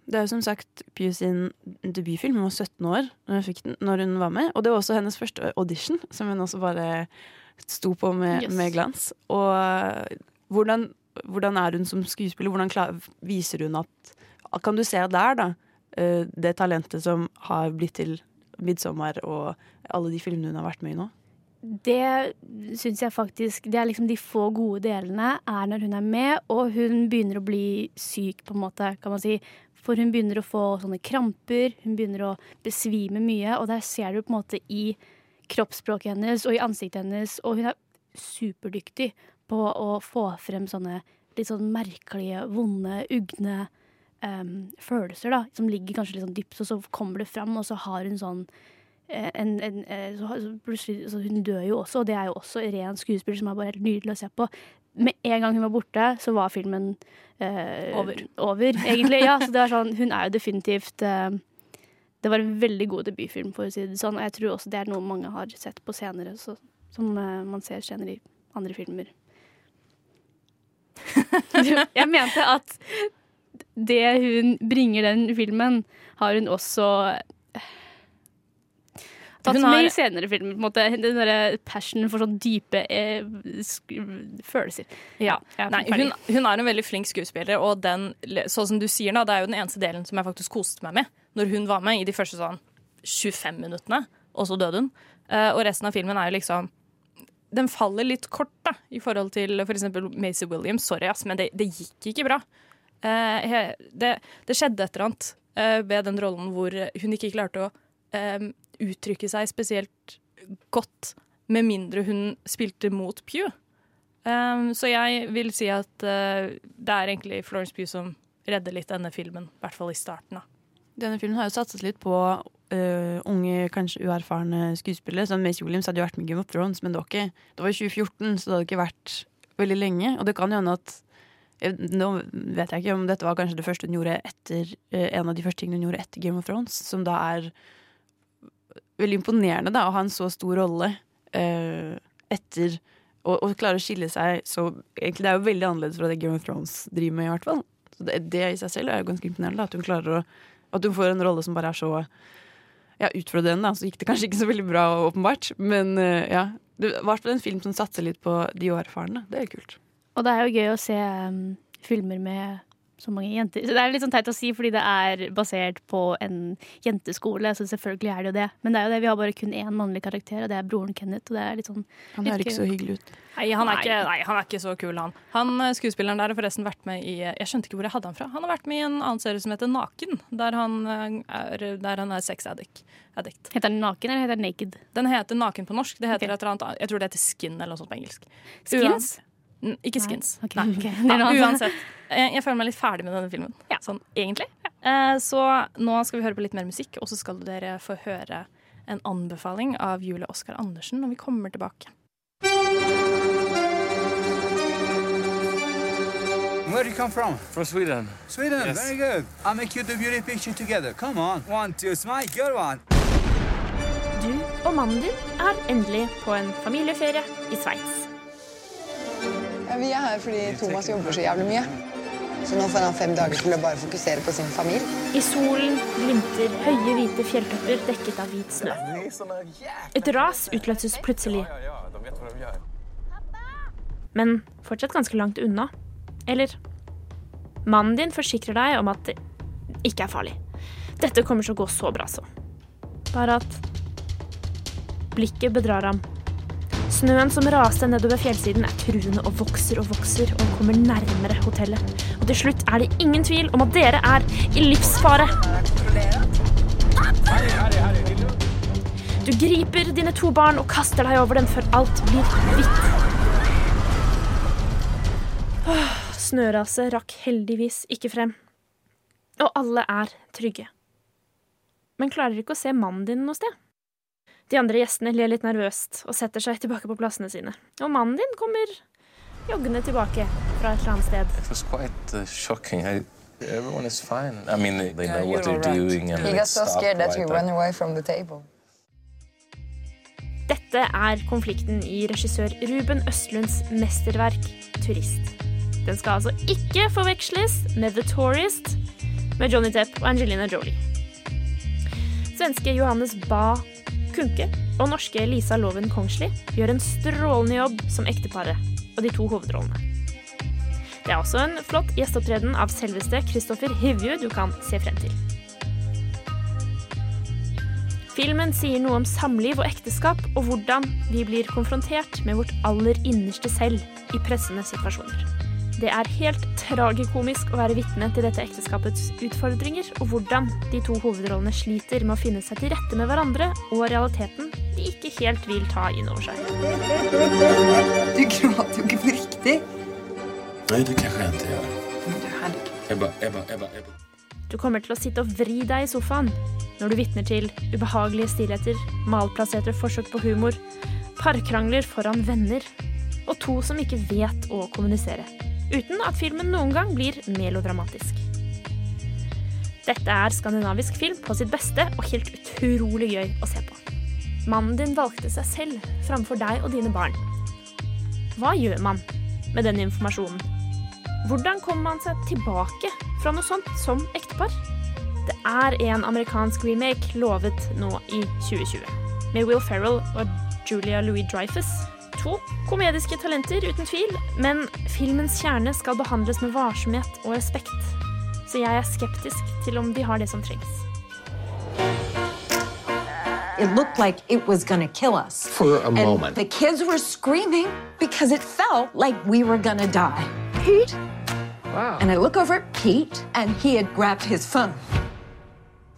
Det er jo som sagt Pew sin debutfilm. Hun var 17 år når hun, den, når hun var med. Og det var også hennes første audition, som hun også bare sto på med, Yes. med glans. Og eh, hvordan, hvordan er hun som skuespiller? Hvordan klar, viser hun at Kan du se der, da, eh, det talentet som har blitt til 'Midtsommer' og alle de filmene hun har vært med i nå? Det syns jeg faktisk Det er liksom de få gode delene er når hun er med, og hun begynner å bli syk, på en måte, kan man si. For hun begynner å få sånne kramper, hun begynner å besvime mye, og der ser du på en måte i kroppsspråket hennes og i ansiktet hennes, og hun er superdyktig på å få frem sånne litt sånn merkelige, vonde, ugne um, følelser, da, som ligger kanskje litt sånn dypt, og så kommer det fram, og så har hun sånn en, en, eh, så, så plutselig, så Hun dør jo også, og det er jo også ren skuespiller som er bare helt nydelig å se på. Med en gang hun var borte, så var filmen eh, Over. over. Egentlig, ja. Så det var sånn, hun er jo definitivt eh, Det var en veldig god debutfilm, for å si det sånn. Og jeg tror også det er noe mange har sett på senere, så, som eh, man ser senere i andre filmer. jeg mente at det hun bringer den filmen, har hun også tatt Hun med har- i senere filmer. På en måte. Den derre passionen for sånn dype eh, følelser. Ja. Nei, hun, hun er en veldig flink skuespiller, og den, sånn som du sier da, det er jo den eneste delen som jeg faktisk koste meg med når hun var med i de første sånn 25 minuttene, og så døde hun. Uh, og resten av filmen er jo liksom Den faller litt kort da, i forhold til for eksempel Maisie Williams. Sorry, ass, men det, det gikk ikke bra. Uh, he- det, det skjedde et eller annet uh, ved den rollen hvor hun ikke klarte å eh, uttrykke seg spesielt godt, med mindre hun spilte mot Pew. Um, så jeg vil si at uh, det er egentlig Florence Pugh som redder litt denne filmen, i hvert fall i starten. da. Denne filmen har jo satset litt på uh, unge, kanskje uerfarne skuespillere. Sånn Mace Williams hadde jo vært med Game of Thrones, men det var, ikke, det var 2014, så det hadde ikke vært veldig lenge. Og det kan jo hende at Nå vet jeg ikke om dette var kanskje det første hun gjorde etter øh, en av de første tingene hun gjorde etter Game of Thrones, som da er veldig imponerende, da, å ha en så stor rolle uh, etter og, og klare å skille seg så Egentlig det er jo veldig annerledes fra det Game of Thrones driver med, i hvert fall. Så det, det i seg selv er jo ganske imponerende. Da, at hun å At hun får en rolle som bare er så ja, utfordrende. Så gikk det kanskje ikke så veldig bra, åpenbart. Men uh, ja. Det var en film som satser litt på de uerfarne. Det er kult. Og det er jo gøy å se um, filmer med så mange jenter. Så det er litt sånn teit å si, fordi det er basert på en jenteskole, så selvfølgelig er det jo det. Men det er jo det, vi har bare kun én mannlig karakter, og det er broren Kenneth. Og det er litt sånn Han høres ikke så hyggelig ut. Nei han, er Nei. ikke, nei, han er ikke så kul, han. Han eh, Skuespilleren der har forresten vært med i Jeg skjønte ikke hvor jeg hadde han fra. Han har vært med i en annen serie som heter Naken, der han eh, er, der han er sex addict. addict. Heter den Naken, eller heter den Naked? Den heter Naken på norsk. Det heter okay. et eller annet, jeg tror det heter Skin eller noe sånt på engelsk. Skins? Uans- Ikke Skins. Nei. Okay. Nei. Okay. Ja, uansett. Jeg, jeg føler meg litt ferdig med denne filmen. Sånn egentlig. Ja. så nå skal vi høre på litt mer musikk, og så skal dere få høre en anbefaling av Julie Oskar Andersen når vi kommer tilbake. Where do you come from? From Sweden. Sweden, Yes. very good. I'll make you the beauty picture together. Come on. One, two, smile, good one. Du og mannen din er endelig på en familieferie i Sveits. Vi er her fordi Thomas jobber så jævlig mye. Så nå får han fem dager til å bare fokusere på sin familie. I solen glimter høye, hvite fjelltopper dekket av hvit snø. Et ras utløses plutselig, men fortsatt ganske langt unna. Eller Mannen din forsikrer deg om at det ikke er farlig. Dette kommer til å gå så bra, så. Bare at blikket bedrar ham. Snøen som raste nedover fjellsiden, er truende og vokser og vokser og kommer nærmere hotellet. Og til slutt er det ingen tvil om at dere er i livsfare. Du griper dine to barn og kaster deg over dem før alt blir hvitt. Snøraset rakk heldigvis ikke frem. Og alle er trygge. men klarer ikke å se mannen din noe sted. De andre gjestene ler litt nervøst og setter seg tilbake på plassene sine. Og mannen din kommer joggende tilbake fra et eller annet sted. It was quite uh, shocking. I, everyone is fine. I mean, they, they Yeah, know what they're right. doing and He got so scared that right he ran away from the table. Dette er konflikten i regissør Ruben Østlunds mesterverk 'Turist'. Den skal altså ikke forveksles med 'The Tourist' med Johnny Depp og Angelina Jolie. Svenske Johannes Ba Kunke og norske Lisa Loven Kongsli gjør en strålende jobb som ekteparet og de to hovedrollene. Det er også en flott gjesteopptreden av selveste Kristoffer Hivju du kan se frem til. Filmen sier noe om samliv og ekteskap, og hvordan vi blir konfrontert med vårt aller innerste selv i pressende situasjoner. Det er helt tragikomisk å være vitne til dette ekteskapets utfordringer, og hvordan de to hovedrollene sliter med å finne seg til rette med hverandre, og realiteten de ikke helt vil ta inn over seg. Du gråter jo ikke på riktig. Nei, det kan jeg ikke gjøre. Ebba, Ebba, Ebba, Ebba. Du kommer til å sitte og vri deg i sofaen når du vitner til ubehagelige stillheter, malplasserte forsøk på humor, parkrangler foran venner og to som ikke vet å kommunisere, uten at filmen noen gang blir melodramatisk. Dette er skandinavisk film på sitt beste og helt utrolig gøy å se på. Mannen din valgte seg selv framfor deg og dine barn. Hva gjør man med den informasjonen? Hvordan kommer man seg tilbake fra noe sånt som ektepar? Det er en amerikansk remake lovet nå i 2020, med Will Ferrell og Julia Louis-Dreyfus. To komediske talenter, uten tvil, men filmens kjerne skal behandles med varsomhet og respekt. Så jeg er skeptisk til om de har det som trengs. It looked like it was gonna kill us. For a and moment. The kids were screaming because it felt like we were gonna die. Pete? Wow. And I look over at Pete, and he had grabbed his phone.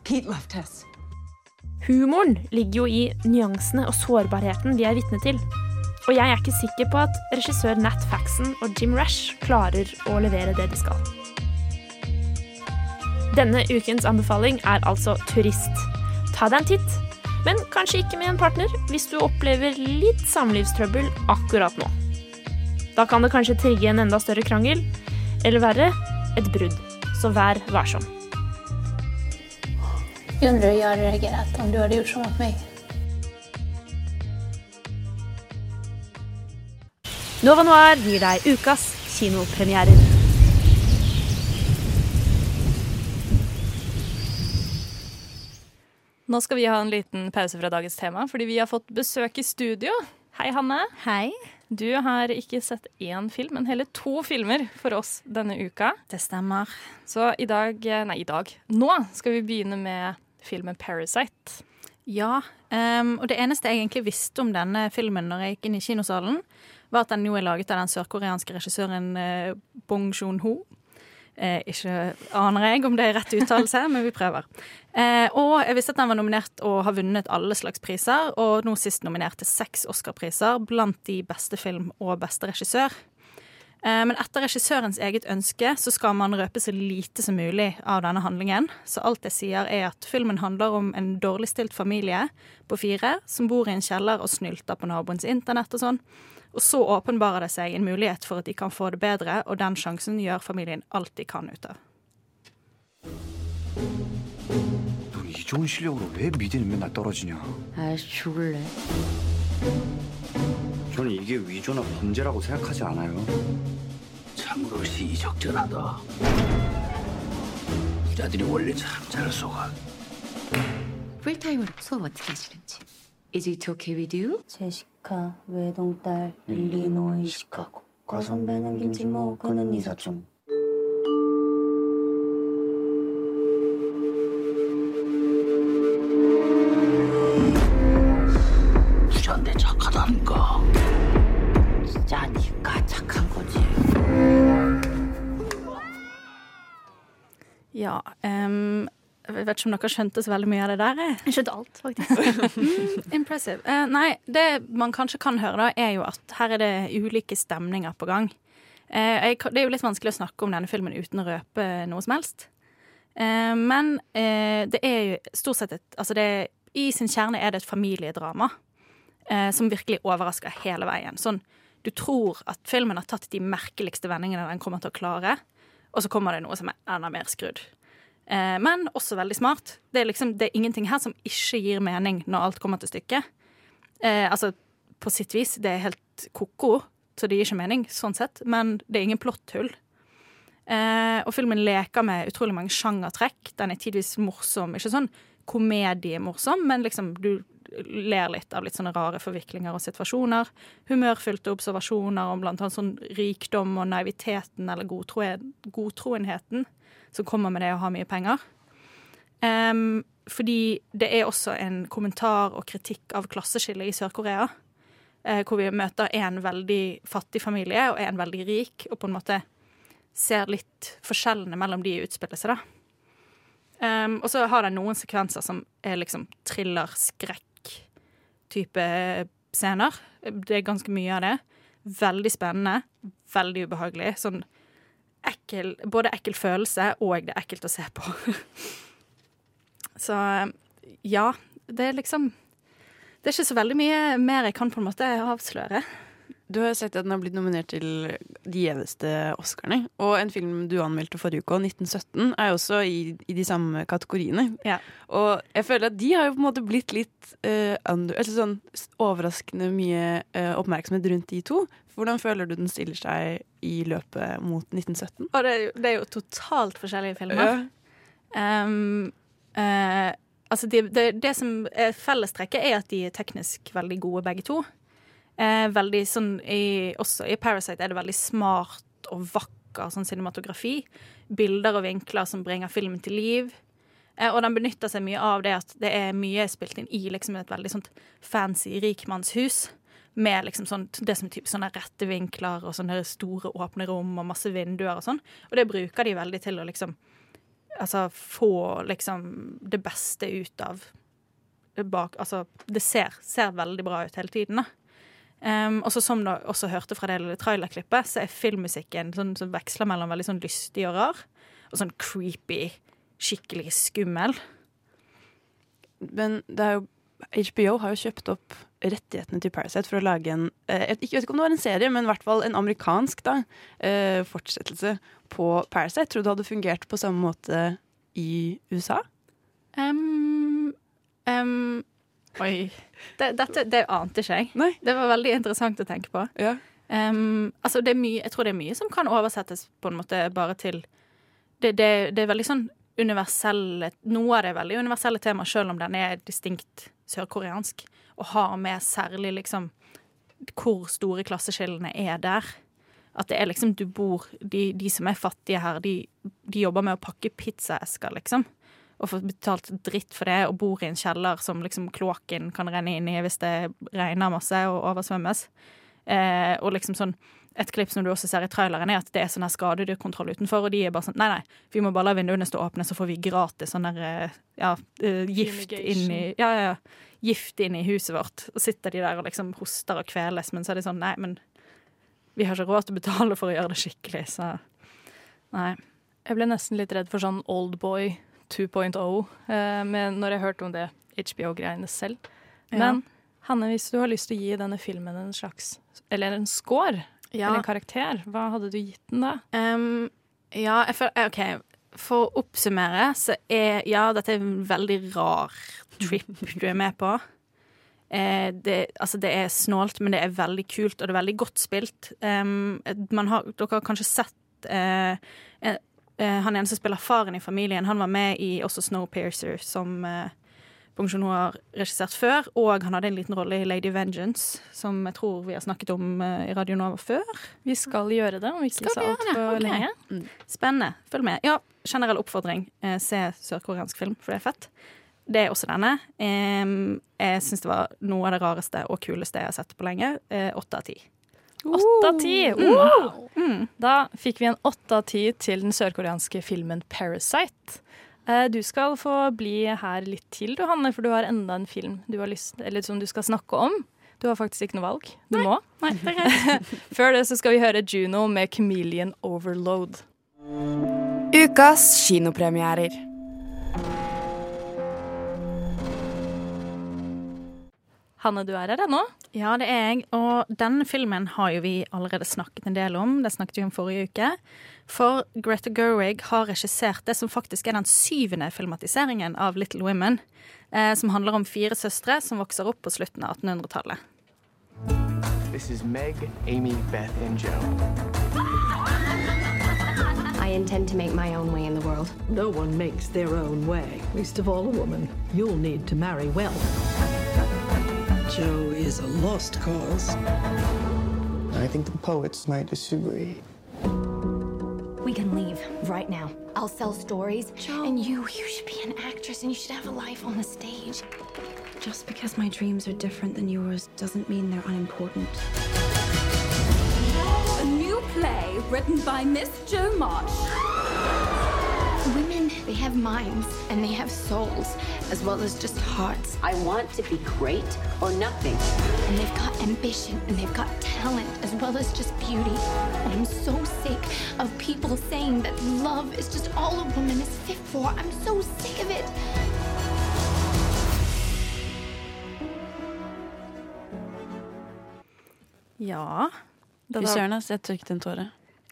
Pete left us. Humoren ligger jo i nyansene og sårbarheten vi er vitne til. Og jeg er ikke sikker på at regissør Nat Faxon og Jim Rash klarer å levere det de skal. Denne ukens anbefaling er altså Turist. Ta deg en titt, men kanskje ikke med en partner hvis du opplever litt samlivstrøbbel akkurat nå. Da kan det kanskje trigge en enda større krangel, eller verre, et brudd. Så vær varsom. Jeg jag hade reagerat om du hadde gjort sånn mot mig. Nova Noir gir deg ukas kinopremierer. Nå skal vi ha en liten pause fra dagens tema, fordi vi har fått besøk i studio. Hei, Hanne. Hei. Du har ikke sett én film, men heller to filmer for oss denne uka. Det stemmer. Så i dag Nei, i dag. Nå skal vi begynne med filmen 'Parasite'. Ja, Um, og det eneste jeg egentlig visste om denne filmen når jeg gikk inn i kinosalen, var at den jo er laget av den sørkoreanske regissøren eh, Bong Joon-ho. Eh, ikke aner jeg om det er rett uttalelse, men vi prøver. Eh, og jeg visste at den var nominert og har vunnet alle slags priser, og nå sist nominert til seks Oscar-priser, blant de beste film og beste regissør. Eh, Men etter regissørens eget ønske så skal man røpe så lite som mulig av denne handlingen. Så alt jeg sier er at filmen handler om en dårligstilt familie på fire som bor i en kjeller og snylter på naboens internett og sånn. Og så åpenbarer det seg en mulighet for at de kan få det bedre, og den sjansen gjør familien alt de kan ut av. 너 이 좋은 실력으로 왜 미대는 맨날 떨어지냐? 아, 죽을래. 저는 이게 위조나 범죄라고 생각하지 않아요. 참으로 시적절하다. 부자들이 원래 참 잘 속아. 풀타임으로 수업 어떻게 하시는지. Is it okay with you? 제시카, 외동딸, 일리노이, 시카고. 과선배는 김치모, 그는 이사촌. Ja, Um, jeg vet ikke om dere skjønte så veldig mye av det der. jeg. Jeg skjønte alt, faktisk. Mm, impressive. Uh, nei, det man kanskje kan høre, da, er jo at her er det ulike stemninger på gang. Uh, jeg, det er jo litt vanskelig å snakke om denne filmen uten å røpe noe som helst. Uh, men eh, det er jo stort sett et Altså, det i sin kjerne er det et familiedrama eh, som virkelig overrasker hele veien. Sånn, du tror at filmen har tatt de merkeligste vendingene den kommer til å klare, og så kommer det noe som er enda mer skrudd. Eh, men også veldig smart. Det er, liksom, det er ingenting her som ikke gir mening når alt kommer til stykket. Eh, altså, på sitt vis, det er helt ko-ko, så det gir ikke mening sånn sett, men det er ingen plotthull. Eh, og filmen leker med utrolig mange sjangertrekk. Den er tidvis morsom. Ikke sånn komediemorsom, men liksom du ler litt av litt sånne rare forviklinger og situasjoner. Humørfylte observasjoner om blant annet sånn rikdom og naiviteten eller godtroenheten som kommer med det å ha mye penger. Um, fordi det er også en kommentar og kritikk av klasseskillet i Sør-Korea. Uh, hvor vi møter en veldig fattig familie og en veldig rik, og på en måte ser litt forskjellene mellom de utspiller seg, da. Um, og så har den noen sekvenser som er liksom thriller-skrekk-type scener. Det er ganske mye av det. Veldig spennende, veldig ubehagelig. Sånn ekkel Både ekkel følelse og det er ekkelt å se på. så ja, det er liksom Det er ikke så veldig mye mer jeg kan på en måte avsløre. Du har sett at den har blitt nominert til de gjeveste Oscarene. Og en film du anmeldte forrige uke, 1917, er jo også i, i de samme kategoriene. Og jeg føler at de har jo på en måte blitt litt uh, under, altså sånn overraskende mye uh, oppmerksomhet rundt de to. Hvordan føler du den stiller seg i løpet mot 1917? Og det er jo, det er jo totalt forskjellige filmer. Um, uh, altså det, det, det som er fellestrekket, er at de er teknisk veldig gode, begge to. Eh, veldig sånn i, Også i Parasite er det veldig smart og vakker sånn cinematografi. Bilder og vinkler som bringer filmen til liv. Eh, og den benytter seg mye av det at det er mye spilt inn i liksom et veldig sånt fancy rikmannshus. Med liksom sånt, det som typ sånne rette vinkler og sånne store åpne rom og masse vinduer og sånn. Og det bruker de veldig til å liksom Altså få liksom det beste ut av bak Altså, det ser, ser veldig bra ut hele tiden, da. Um, og så som du også hørte fra det lille trailerklippet, så er filmmusikken sånn som veksler mellom veldig sånn lystig og rar, og sånn creepy, skikkelig skummel. Men det er jo HBO har jo kjøpt opp rettighetene til Parasite for å lage en eh, Jeg vet ikke om det var en serie, men i hvert fall en amerikansk da, eh, fortsettelse på Parasite. Tror du det hadde fungert på samme måte i USA? Um, um, oi. Det, dette det ante ikke jeg. Det var veldig interessant å tenke på. Um, altså det er mye, jeg tror det er mye som kan oversettes på en måte bare til Det, det, det er veldig sånn universelle Noe av det er veldig universelle tema, selv om den er distinkt sørkoreansk. Og har med særlig liksom hvor store klasseskillene er der. At det er liksom du bor De, de som er fattige her, de, de jobber med å pakke pizzaesker, liksom. Og får betalt dritt for det, og bor i en kjeller som liksom kloakken kan renne inn i hvis det regner masse og oversvømmes. Eh, og liksom sånn et klipp som du også ser i traileren, er at det er sånn her skadedyrkontroll utenfor, og de er bare sånn Nei, nei, vi må bare la vinduene stå åpne, så får vi gratis sånn der eh, ja, eh, gift inn i Ja, ja, ja. Gift inn i huset vårt. Og sitter de der og liksom hoster og kveles, men så er de sånn Nei, men vi har ikke råd til å betale for å gjøre det skikkelig, så Nei. Jeg ble nesten litt redd for sånn Oldboy 2.0 eh, men når jeg hørte om det HBO-greiene selv. Men Hanne, hvis du har lyst til å gi denne filmen en slags Eller en score, Ja. eller en karakter, hva hadde du gitt den da? Um, ja, jeg føler OK. For å oppsummere, så er Ja, dette er en veldig rar trip du er med på. Eh, det, altså det er snålt, men det er veldig kult, og det er veldig godt spilt. Um, man har, dere har kanskje sett eh, eh, eh, Han ene som spiller faren i familien, han var med i også Snowpiercer, som eh, Bong Joon-ho har regissert før. Og han hadde en liten rolle i Lady Vengeance, som jeg tror vi har snakket om eh, i Radio Nova før. Vi skal gjøre det om ikke Skal så vi gjøre det? altfor Ok. lenge. Mm. Spennende. Følg med. Ja, generell oppfordring. Eh, se sørkoreansk film, for det er fett. Det er også denne. Jeg syns det var noe av det rareste og kuleste jeg har sett på lenge. Eh, Åtte av ti. Åtte av ti! Mm. Wow! Mm. Da fikk vi en åtte av ti til den sørkoreanske filmen 'Parasite'. Eh, Du skal få bli her litt til, du Hanne, for du har enda en film du har lyst, eller som du skal snakke om. Du har faktisk ikke noe valg. Du må. Nei, det er greit. Før det så skal vi høre Juno med 'Chameleon Overload'. Ukas kinopremierer. Hanne, du er her ennå? Ja, det er jeg. Og denne filmen har jo vi allerede snakket en del om. Det snakket vi om forrige uke. For Greta Gerwig har regissert det som faktisk er den syvende filmatiseringen av Little Women. Eh, som handler om fire søstre som vokser opp på slutten av 1800-tallet. This is Meg, Amy, Beth, and Joe. I intend to make my own way in the world. No one makes their own way, least of all a woman. You'll need to marry well. Joe is a lost cause. I think the poets might disagree. We can leave right now. I'll sell stories. And you, you should be an actress and you should have a life on the stage. Just because my dreams are different than yours doesn't mean they're unimportant. A new play written by Miss Joe March. Women, they have minds and they have souls as well as just hearts. I want to be great or nothing. And they've got ambition and they've got talent as well as just beauty. And I'm so sick of people saying that love is just all a woman is fit for. I'm so sick of it. Ja Fy søren, ass, jeg trykket en tåre.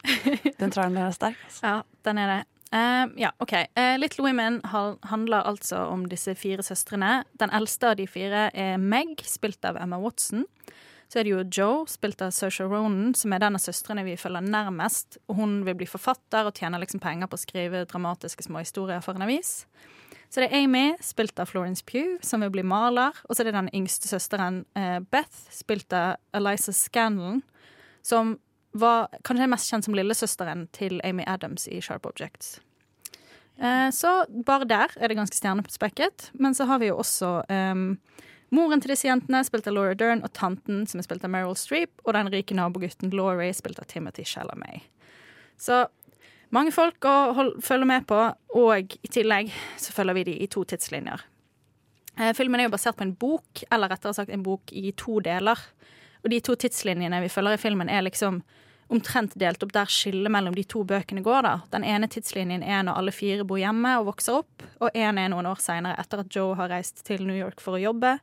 Den traileren der er sterk. Altså. Ja, den er det. Eh, ja, OK. Uh, Little Women handler altså om disse fire søstrene. Den eldste av de fire er Meg, spilt av Emma Watson. Så er det jo Joe, spilt av Saoirse Ronan, som er den av søstrene vi følger nærmest. Og hun vil bli forfatter og tjener liksom penger på å skrive dramatiske små historier for en avis. Så det er Amy, spilt av Florence Pugh, som vil bli maler. Og så er det den yngste søsteren eh, Beth, spilt av Eliza Scanlon, som var kanskje mest kjent som lillesøsteren til Amy Adams i Sharp Objects. Eh, så bare der er det ganske stjernespekket. Men så har vi jo også ehm, moren til disse jentene, spilt av Laura Dern, og tanten, som er spilt av Meryl Streep, og den rike nabogutten Laurie, spilt av Timothy Chalamet. Så mange folk å hold, følge med på, og i tillegg så følger vi de i to tidslinjer. Eh, filmen er jo basert på en bok, eller rettere sagt en bok i to deler. Og de to tidslinjene vi følger i filmen, er liksom omtrent delt opp der skillet mellom de to bøkene går. da. Den ene tidslinjen er når alle fire bor hjemme og vokser opp, og en er noen år seinere, etter at Joe har reist til New York for å jobbe.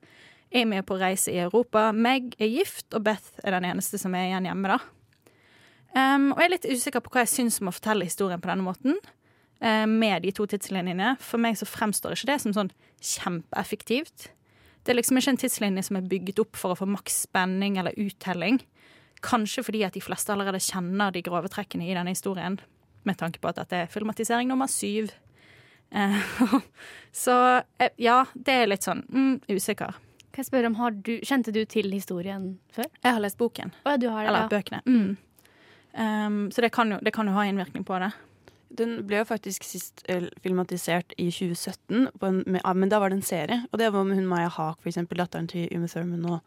Amy er på reise i Europa. Meg er gift, og Beth er den eneste som er igjen hjemme. da. Um, og jeg er litt usikker på hva jeg syns om å fortelle historien på denne måten. eh, med de to tidslinjene. For meg så fremstår ikke det som sånn kjempeeffektivt. Det er liksom ikke en tidslinje som er bygget opp for å få maks spenning eller uttelling. Kanskje fordi at de fleste allerede kjenner de grove trekkene i denne historien, med tanke på at dette er filmatisering nummer syv. Eh, så eh, ja, det er litt sånn mm, usikker. Kan jeg spørre om, har du, Kjente du til historien før? Jeg har lest boken. Oh, ja, du har det, Eller ja. bøkene. Mm. Um, så det kan, jo, det kan jo ha innvirkning på det. Den ble jo faktisk sist eh, filmatisert i 2017, på en, ah, men da var det en serie. Og det var med hun Maya Haak, for eksempel, datteren til Uma Thurman og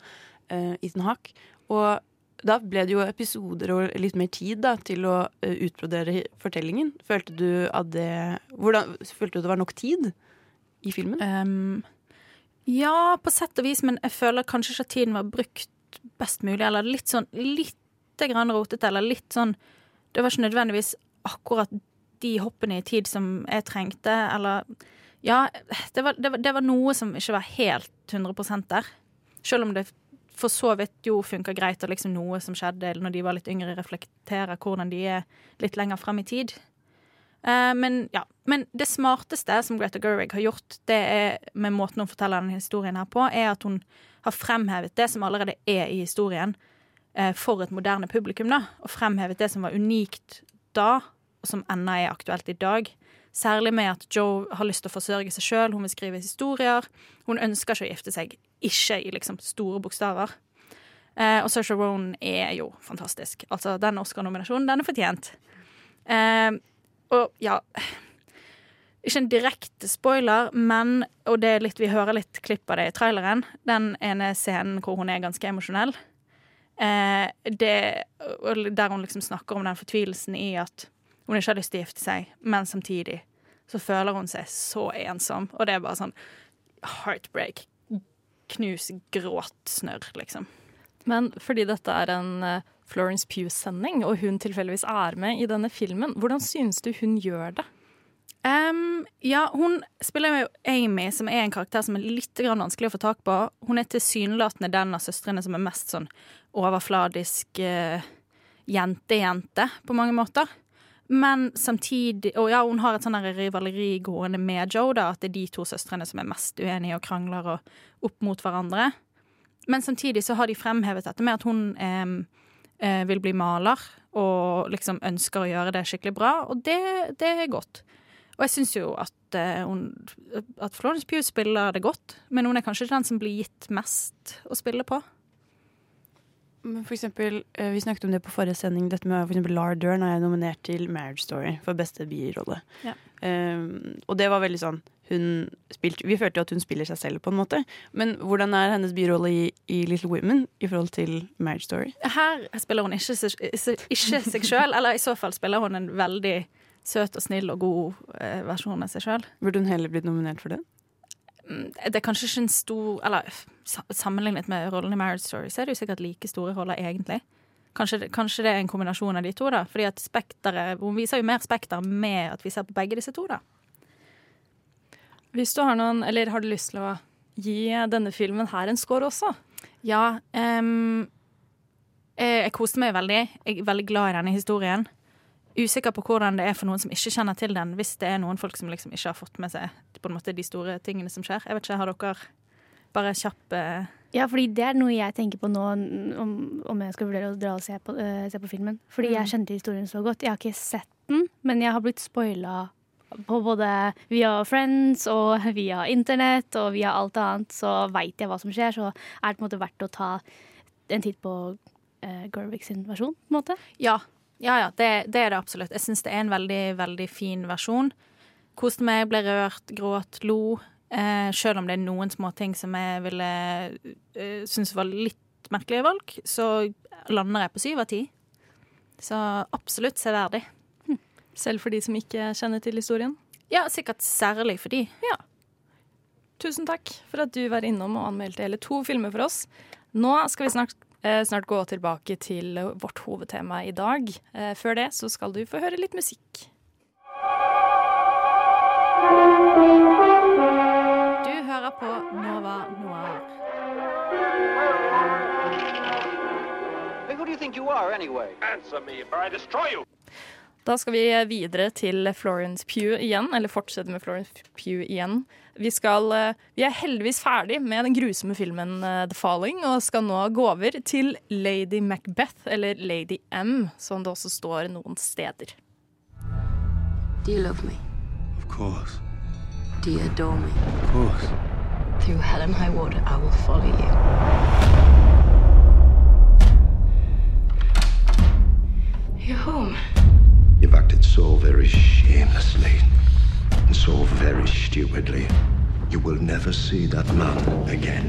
uh, Ethan Haak. Og da ble det jo episoder og litt mer tid da, til å uh, utbrodere fortellingen. Følte du at det hvordan, Følte du det var nok tid i filmen? Um, ja, på sett og vis, men jeg føler kanskje ikke at tiden var brukt best mulig. Eller litt sånn lite grann rotete, eller litt sånn Det var ikke nødvendigvis akkurat de hoppene i tid som jeg trengte, eller Ja, det var, det var, det var noe som ikke var helt 100 der. Selv om det for så vidt jo funka greit, og liksom noe som skjedde når de var litt yngre, reflekterer hvordan de er litt lenger frem i tid. Uh, men ja, men det smarteste som Greta Gerwig har gjort, det er med måten hun forteller denne historien her på, er at hun har fremhevet det som allerede er i historien, uh, for et moderne publikum, da. Og fremhevet det som var unikt da, som ennå er aktuelt i dag. Særlig med at Joe har lyst til å forsørge seg sjøl, hun vil skrive historier. Hun ønsker ikke å gifte seg, ikke i liksom store bokstaver. Eh, og Saoirse Ronan er jo fantastisk. Altså, den Oscar-nominasjonen, den er fortjent. Eh, og ja Ikke en direkte spoiler, men Og det er litt, vi hører litt klipp av det i traileren. Den ene scenen hvor hun er ganske emosjonell. Eh, det, der hun liksom snakker om den fortvilelsen i at hun ikke har lyst til å gifte seg, men samtidig så føler hun seg så ensom. Og det er bare sånn heartbreak. Knus, gråt, snørr, liksom. Men fordi dette er en eh, Florence Pugh-sending, og hun tilfeldigvis er med i denne filmen, hvordan synes du hun gjør det? Um, ja, hun spiller jo Amy, som er en karakter som er litt grann vanskelig å få tak på. Hun er tilsynelatende den av søstrene som er mest sånn overfladisk eh, jente-jente, på mange måter. Men samtidig Og ja, hun har et sånn rivaleri gående med Joe, da, at det er de to søstrene som er mest uenige og krangler og opp mot hverandre. Men samtidig så har de fremhevet dette med at hun eh, vil bli maler, og liksom ønsker å gjøre det skikkelig bra, og det, det er godt. Og jeg syns jo at, hun, at Florence Pugh spiller det godt, men hun er kanskje ikke den som blir gitt mest å spille på. Men for eksempel, eh, Vi snakket om det på forrige sending. Dette med for eksempel Lara Dern er nominert til Marriage Story for beste birolle. Ja. Um, og det var veldig sånn hun spilte, Vi følte jo at hun spiller seg selv, på en måte. Men hvordan er hennes birolle i, i Little Women i forhold til Marriage Story? Her spiller hun ikke, ikke seg sjøl, eller i så fall spiller hun en veldig søt og snill og god eh, versjon av seg sjøl. Burde hun heller blitt nominert for det? Mm, Det er kanskje ikke en stor Eller sammenlignet med rollen i Marriage Story, så er det jo sikkert like store roller, egentlig. Kanskje, kanskje det er en kombinasjon av de to, da. Fordi at spekteret Hun viser jo mer spekter med at vi ser på begge disse to, da. Hvis du har noen, eller har du lyst til å gi denne filmen her en score også? Ja. Um, jeg koste meg veldig. Jeg er veldig glad i denne historien. Usikker på hvordan det er for noen som ikke kjenner til den, hvis det er noen folk som liksom ikke har fått med seg på en måte de store tingene som skjer. Jeg vet ikke, Har dere bare kjapp eh, Ja, fordi det er noe jeg tenker på nå om, om jeg skal vurdere å dra og se på, uh, se på filmen. Fordi jeg Mm. kjente historien så godt. Jeg har ikke sett den, men jeg har blitt spoila på både via Friends og via internett og via alt annet. Så veit jeg hva som skjer, så er det på en måte verdt å ta en titt på uh, Gervik sin versjon, på en måte. Ja, ja, ja det, det er det absolutt. Jeg syns det er en veldig, veldig fin versjon. Koste meg, ble rørt, gråt, lo. Eh, selv om det er noen små ting som jeg ville eh, synes var litt merkelige valg, så lander jeg på syv av ti. Så absolutt severdig. Selv for de som ikke kjenner til historien? Ja, sikkert særlig for de. Ja. Tusen takk for at du var innom og anmeldte hele to filmer for oss. Nå skal vi snart, eh, snart gå tilbake til vårt hovedtema i dag. Eh, før det så skal du få høre litt musikk. Du hører på Nova Noir. Hey, who do you think you are, anyway? Answer me, or I destroy you. Da skal vi videre til Florence Pugh igjen, eller fortsette med Florence Pugh igjen. Vi, skal, eh, vi er heldigvis ferdig med den grusomme filmen eh, The Falling, og skal nå gå over til Lady Macbeth, eller Lady M, som det også står noen steder. Do you love me? Of course. Do you adore me? Of course. Through hell and high water, I will follow you. You're home. You've acted so very shamelessly and so very stupidly. You will never see that man again.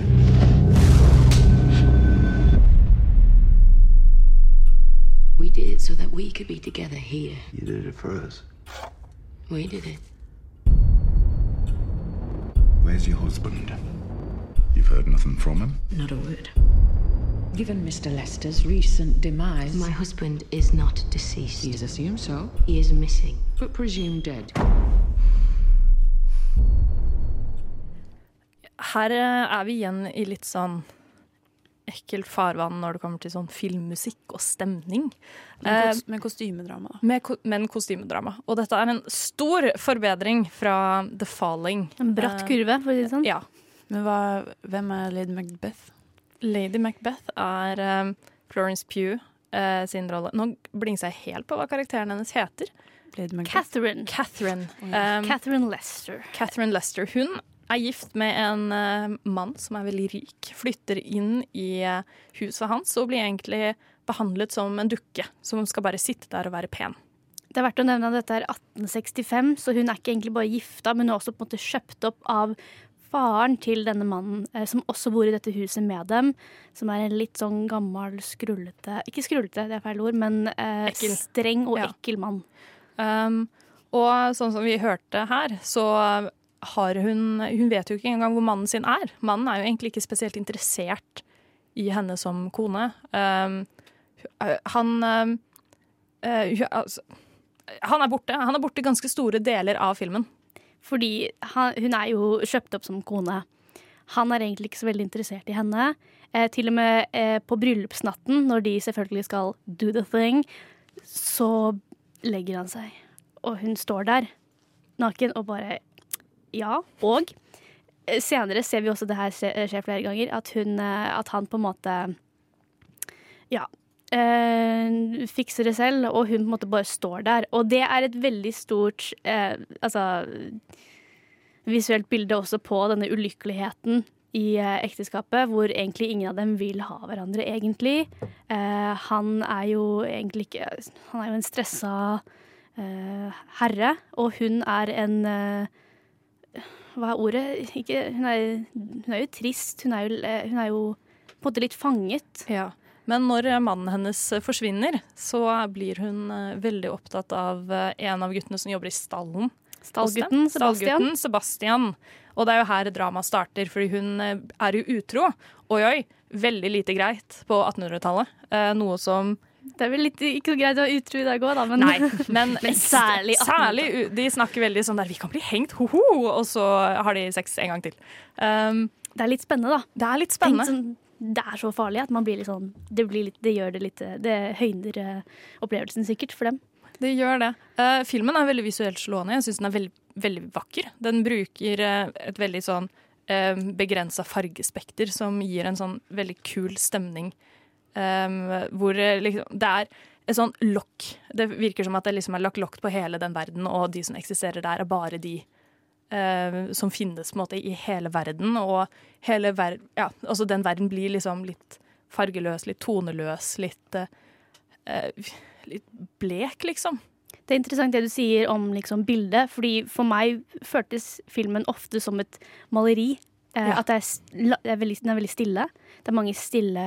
We did it so that we could be together here. You did it for us. We did it. Where's your husband? You've heard nothing from him? Not a word. Given Mr. Lester's recent demise. My husband is not deceased. He is assumed so, He is missing. but presumed dead. Her eh, er vi igjen i litt sånn ekkelt farvann når det kommer til sånn filmmusikk og stemning. Med, Eh, kos med kostymedrama, da. med, ko men kostymedrama. Og dette er en stor forbedring fra The Falling. En bratt Eh, kurve, for å si det sånn. Ja. Men hva, hvem er Lady Macbeth? Lady Macbeth er um, Florence Pugh uh, sin rolle. Nå blingser jeg helt på hva karakteren hennes heter. Lady Catherine. Catherine. Um, Catherine Lester. Catherine Lester. Hun er gift med en eh, mann som er veldig rik. Flytter inn i eh, huset hans og blir egentlig behandlet som en dukke. Som skal bare sitte der og være pen. Det er verdt å nevne at dette er 1865, så hun er ikke egentlig bare gifta, men hun er også på en måte kjøpt opp av faren til denne mannen, eh, som også bor i dette huset med dem. Som er en litt sånn gammel, skrullete Ikke skrullete, det er feil ord, men eh, streng og Ja. ekkel mann. Um, og sånn som vi hørte her, så hun Hun vet jo ikke engang hvor mannen sin er. Mannen er jo egentlig ikke spesielt interessert i henne som kone. Um, han um, uh, altså, han er borte. Han er borte ganske store deler av filmen. Fordi han, hun er jo kjøpt opp som kone. Han er egentlig ikke så veldig interessert i henne. Eh, til og med eh, på bryllupsnatten, når de selvfølgelig skal do the thing, så legger han seg. Og hun står der naken og bare Ja. Og eh, senere ser vi også det her skje, flere ganger, at, hun, eh, at han på en måte Ja. Eh, fikser det selv, og hun på en måte bare står der. Og det er et veldig stort eh, Altså visuelt bilde også på denne ulykkeligheten i eh, ekteskapet, hvor egentlig ingen av dem vil ha hverandre, egentlig. Eh, han er jo egentlig ikke Han er jo en stressa eh, herre, og hun er en eh, Hva er ordet? Ikke, hun, er, hun er jo trist. Hun er jo, eh, hun er jo på en måte litt fanget. Ja. Men når mannen hennes forsvinner, så blir hun eh, veldig opptatt av eh, en av guttene som jobber i stallen. Stallgutten. Sebastian. Stallgutten Sebastian. Og det er jo her dramaet starter, fordi hun eh, er jo utro. Oi, oi. Veldig lite greit på 1800-tallet. Eh, noe som Det er vel litt ikke så greit å være utro i dag òg, da, men, Nei, men, men særlig særlig De snakker veldig sånn der 'vi kan bli hengt, ho-ho', og så har de sex en gang til. Um, det er litt spennende, da. Det er litt spennende. Sånn, det er så farlig at man blir litt sånn Det, blir litt, det gjør det litt Det høyner eh, opplevelsen sikkert for dem. Det gjør det. Uh, filmen er veldig visuelt slående. Jeg syns den er veldig, veldig vakker. Den bruker eh, et veldig sånn uh, begrensa fargespekter som gir en sånn veldig kul stemning. Um, hvor eh, liksom, det er et sånn lokk. Det virker som at det liksom er lagt lokk på hele den verden, og de som eksisterer der, er bare de eh, som finnes på en måte i hele verden. Og hele ver ja, altså den verden blir liksom litt fargeløs, litt toneløs, litt eh, litt blek, liksom. Det er interessant det du sier om liksom, bildet, fordi for meg føltes filmen ofte som et maleri. Eh, Ja. At det er, er veldig, den er veldig stille. Det er mange stille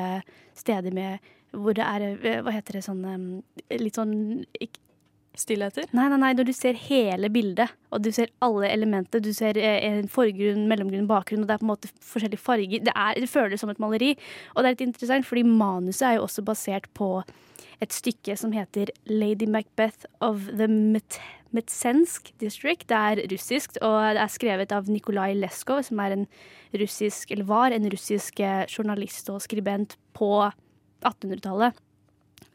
steder med hvor det er eh, Hva heter det sånn eh, Litt sånn ikke, Stillheter? Nei, nei, nei, når du ser hele bildet, og du ser alle elementene. Du ser en forgrunn, mellomgrunn, bakgrunn, og det er på en måte forskjellige farger. Det, er, det føles som et maleri. Og det er litt interessant, fordi manuset er jo også basert på et stykke som heter Lady Macbeth of the Met Metsensk District. Det er russisk, og det er skrevet av Nikolai Leskov, som en russisk, var en russisk eh, journalist og skribent på 1800-tallet.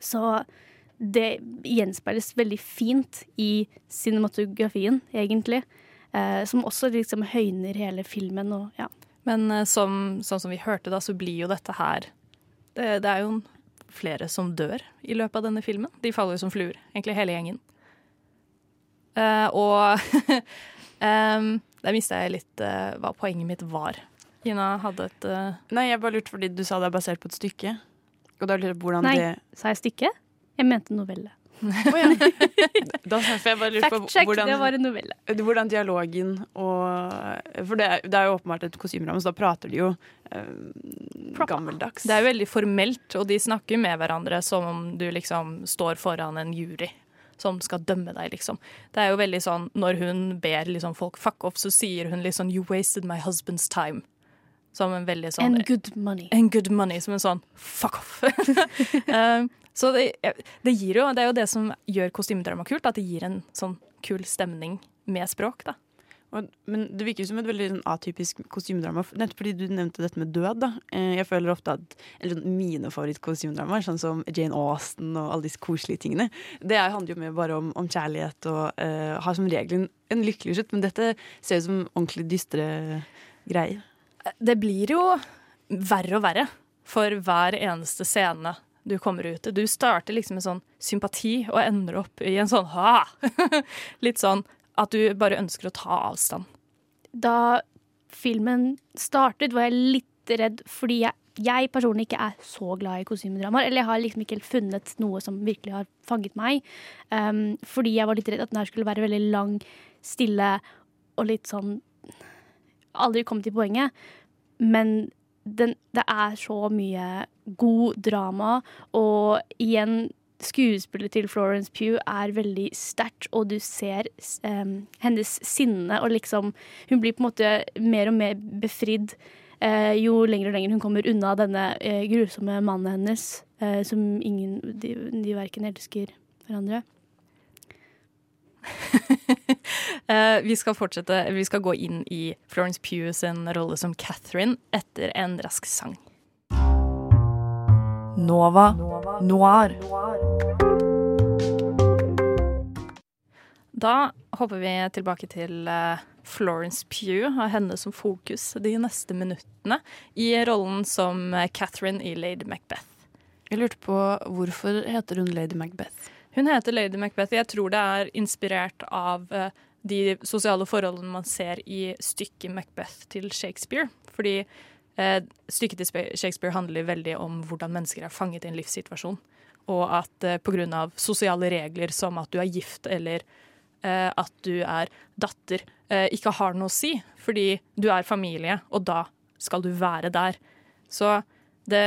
Så det gjenspeiles veldig fint i cinematografien, egentlig. Eh, som også liksom høyner hele filmen og ja. Men eh, som, sånn som vi hørte da, så blir jo dette her det, det er jo flere som dør i løpet av denne filmen. De faller jo som fluer, egentlig hele gjengen. Eh, og um, der mista jeg litt uh, hva poenget mitt var. Ina hadde et uh... Nei, jeg bare lurte fordi du sa det er basert på et stykke. Og da lurer jeg på hvordan Nei, det sa jeg stykke? Jeg mente novelle. Da jeg bare lure Fact check, hvordan, det var en novelle. hvordan dialogen og For det er, det er jo åpenbart et kostymeramme, så da prater de jo eh, gammeldags. Det er jo veldig formelt, og de snakker med hverandre som om du liksom står foran en jury som skal dømme deg, liksom. Det er jo veldig sånn når hun ber liksom folk fuck off, så sier hun liksom 'you wasted my husband's time'. Som en veldig sånn And good money. And good money, som en sånn fuck off. um, så det, det gir jo Det er jo det som gjør kostymedrama kult, at det gir en sånn kul stemning med språk, da. Men det virker som et veldig sånn, atypisk kostymedrama, nettopp fordi du nevnte dette med død. da. Eh, jeg føler ofte at eller, sånn, Mine favorittkostymedramaer, sånn som Jane Austen og alle disse koselige tingene, det er- handler jo mer bare om, om kjærlighet og uh, har som regel en, en lykkelig slutt. Men dette ser ut som ordentlig dystre greier. Det blir jo verre og verre for hver eneste scene du kommer ut til. Du starter liksom med sånn sympati og ender opp i en sånn ha! Litt sånn at du bare ønsker å ta avstand. Da filmen startet, var jeg litt redd fordi jeg, jeg personlig ikke er så glad i kostymedramaer. Eller jeg har liksom ikke helt funnet noe som virkelig har fanget meg. Um, fordi jeg var litt redd at den her skulle være veldig lang, stille og litt sånn Aldri kom til poenget. Men den, det er så mye god drama, og igjen Skuespillet til Florence Pugh er veldig sterkt, og du ser um, hennes sinne og liksom Hun blir på en måte mer og mer befridd uh, jo lenger og lenger hun kommer unna denne uh, grusomme mannen hennes, uh, som ingen De, de verken elsker hverandre. Vi skal fortsette, vi skal gå inn i Florence Pugh sin rolle som Catherine etter en rask sang. Nova Noir. Da hopper vi tilbake til eh, Florence Pugh og henne som fokus de neste minuttene i rollen som eh, Catherine i Lady Macbeth. Jeg lurte på hvorfor heter hun Lady Macbeth? Hun heter Lady Macbeth. Jeg tror det er inspirert av eh, de sosiale forholdene man ser i stykket Macbeth til Shakespeare. Fordi stykket til Shakespeare handler veldig om hvordan mennesker er fanget i en livssituasjon. Og at eh, pga. sosiale regler som at du er gift eller eh, at du er datter, eh, ikke har noe å si. Fordi du er familie, og da skal du være der. Så det,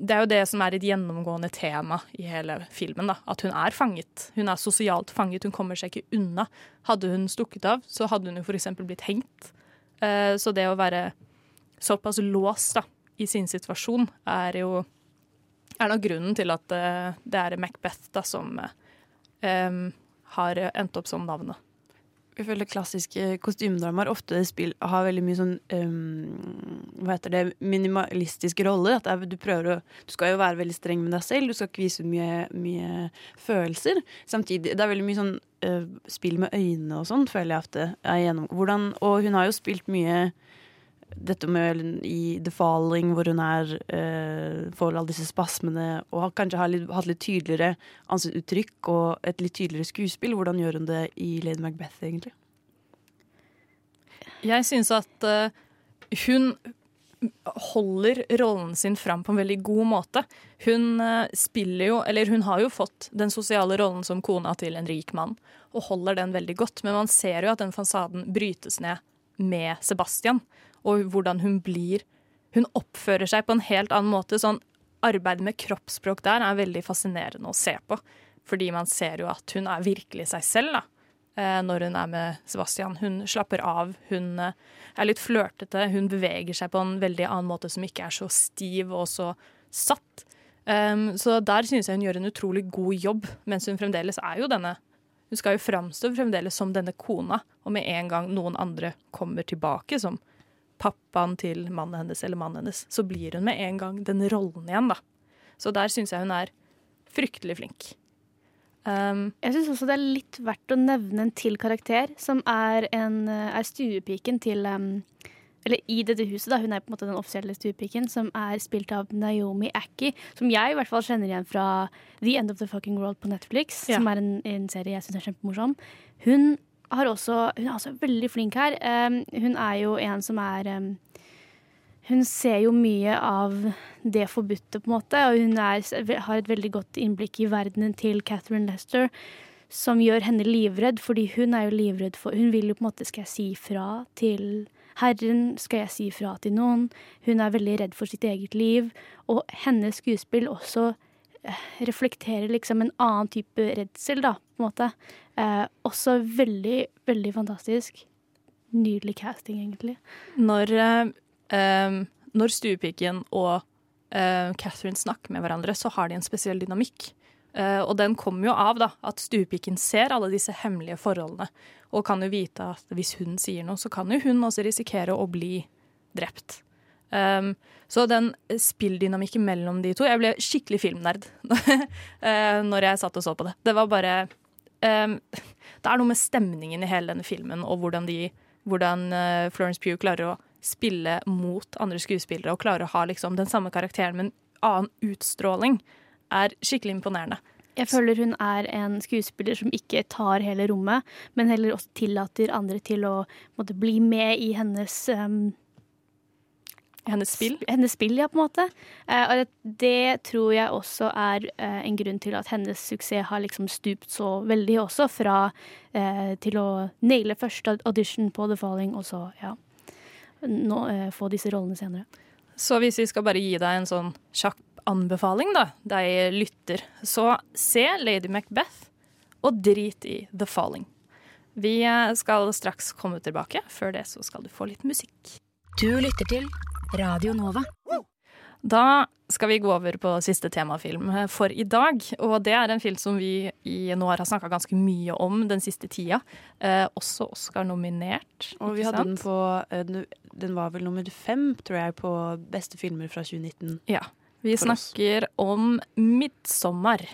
det er jo det som er et gjennomgående tema i hele filmen. da, At hun er fanget. Hun er sosialt fanget, hun kommer seg ikke unna. Hadde hun stukket av, så hadde hun jo f.eks. blitt hengt. Eh, Så det å være såpass låst da, i sin situasjon er jo er nok grunnen til at eh, det er Macbeth da, som em, har endt opp som navnet. Jeg føler klassiske kostymedramaer ofte spill, har veldig mye sånn um, Hva heter det minimalistiske roller. At du å Du skal jo være veldig streng med deg selv, du skal ikke vise mye, mye følelser. Samtidig Det er veldig mye sånn uh, spill med øynene og sånn, føler jeg ofte er gjennom hvordan, Og hun har jo spilt mye dette med i The Falling, hvor hun er eh, får alle disse spasmene, og kanskje har litt, hatt litt tydeligere ansiktsuttrykk og et litt tydeligere skuespill. Hvordan gjør hun det i Lady Macbeth, egentlig? Jeg syns at eh, hun holder rollen sin fram på en veldig god måte. Hun eh, spiller jo, eller hun har jo fått den sosiale rollen som kona til en rik mann, og holder den veldig godt. Men man ser jo at den fasaden brytes ned med Sebastian, og hvordan hun blir Hun oppfører seg på en helt annen måte. Sånn arbeidet med kroppsspråk der er veldig fascinerende å se på. Fordi man ser jo at hun er virkelig seg selv, da eh, når hun er med Sebastian. Hun slapper av, hun eh, er litt flørtete, hun beveger seg på en veldig annen måte som ikke er så stiv og så satt. Um, så der synes jeg hun gjør en utrolig god jobb, mens hun fremdeles er jo denne Hun skal jo framstå fremdeles som denne kona, og med en gang noen andre kommer tilbake, som pappaen til mannen hennes eller mannen hennes, så blir hun med en gang den rollen igjen, da. Så der syns jeg hun er fryktelig flink. Um, Jeg syns også det er litt verdt å nevne en til karakter, som er, en, er stuepiken til um, Eller i dette huset, da. Hun er på en måte den offisielle stuepiken, som er spilt av Naomi Ackie. Som jeg i hvert fall kjenner igjen fra The End of the Fucking World på Netflix. Ja. Som er en, en serie jeg syns er kjempemorsom. Hun, har også, hun er også veldig flink her. Hun er jo en som er hun ser jo mye av det forbudte, på en måte, og hun er, har et veldig godt innblikk i verdenen til Catherine Lester, som gjør henne livredd, fordi hun er jo livredd for Hun vil jo på en måte Skal jeg si fra til Herren? Skal jeg si fra til noen? Hun er veldig redd for sitt eget liv, og hennes skuespill også reflekterer liksom en annen type redsel, da, på en måte. Eh, også veldig, veldig fantastisk. Nydelig casting, egentlig. når, eh, eh, når stuepiken og eh, Catherine snakker med hverandre, så har de en spesiell dynamikk. Eh, og den kommer jo av da, at stuepiken ser alle disse hemmelige forholdene, og kan jo vite at hvis hun sier noe, så kan jo hun også risikere å bli drept. Um, så den spilldynamikken mellom de to Jeg ble skikkelig filmnerd eh, når jeg satt og så på det. Det var bare um, Det er noe med stemningen i hele denne filmen, og hvordan, de, hvordan eh, Florence Pugh klarer å spille mot andre skuespillere og klarer å ha liksom, den samme karakteren med en annen utstråling, er skikkelig imponerende. Jeg føler hun er en skuespiller som ikke tar hele rommet, men heller også tillater andre til å måtte, bli med i hennes um, Hennes spill? Hennes spill, ja, på en måte. Eh, og det, det tror jeg også er eh, en grunn til at hennes suksess har liksom stupt så veldig også, fra eh, til å naile første audition på The Falling, og så, ja, nå, eh, få disse rollene senere. Så hvis vi skal bare gi deg en sånn kjapp anbefaling, da, deg lytter, så se Lady Macbeth og drit i The Falling. Vi skal straks komme tilbake. Før det så skal du få litt musikk. Du lytter til Radio Nova. Da skal vi gå over på siste temafilm for i dag. Og det er en film som vi i Noir har snakka ganske mye om den siste tida. Eh, også Oscar-nominert. Og vi hadde hadde den på eh, Den var vel nummer fem, tror jeg, på beste filmer fra 2019. Ja. Vi snakker oss. om 'Midtsommer'.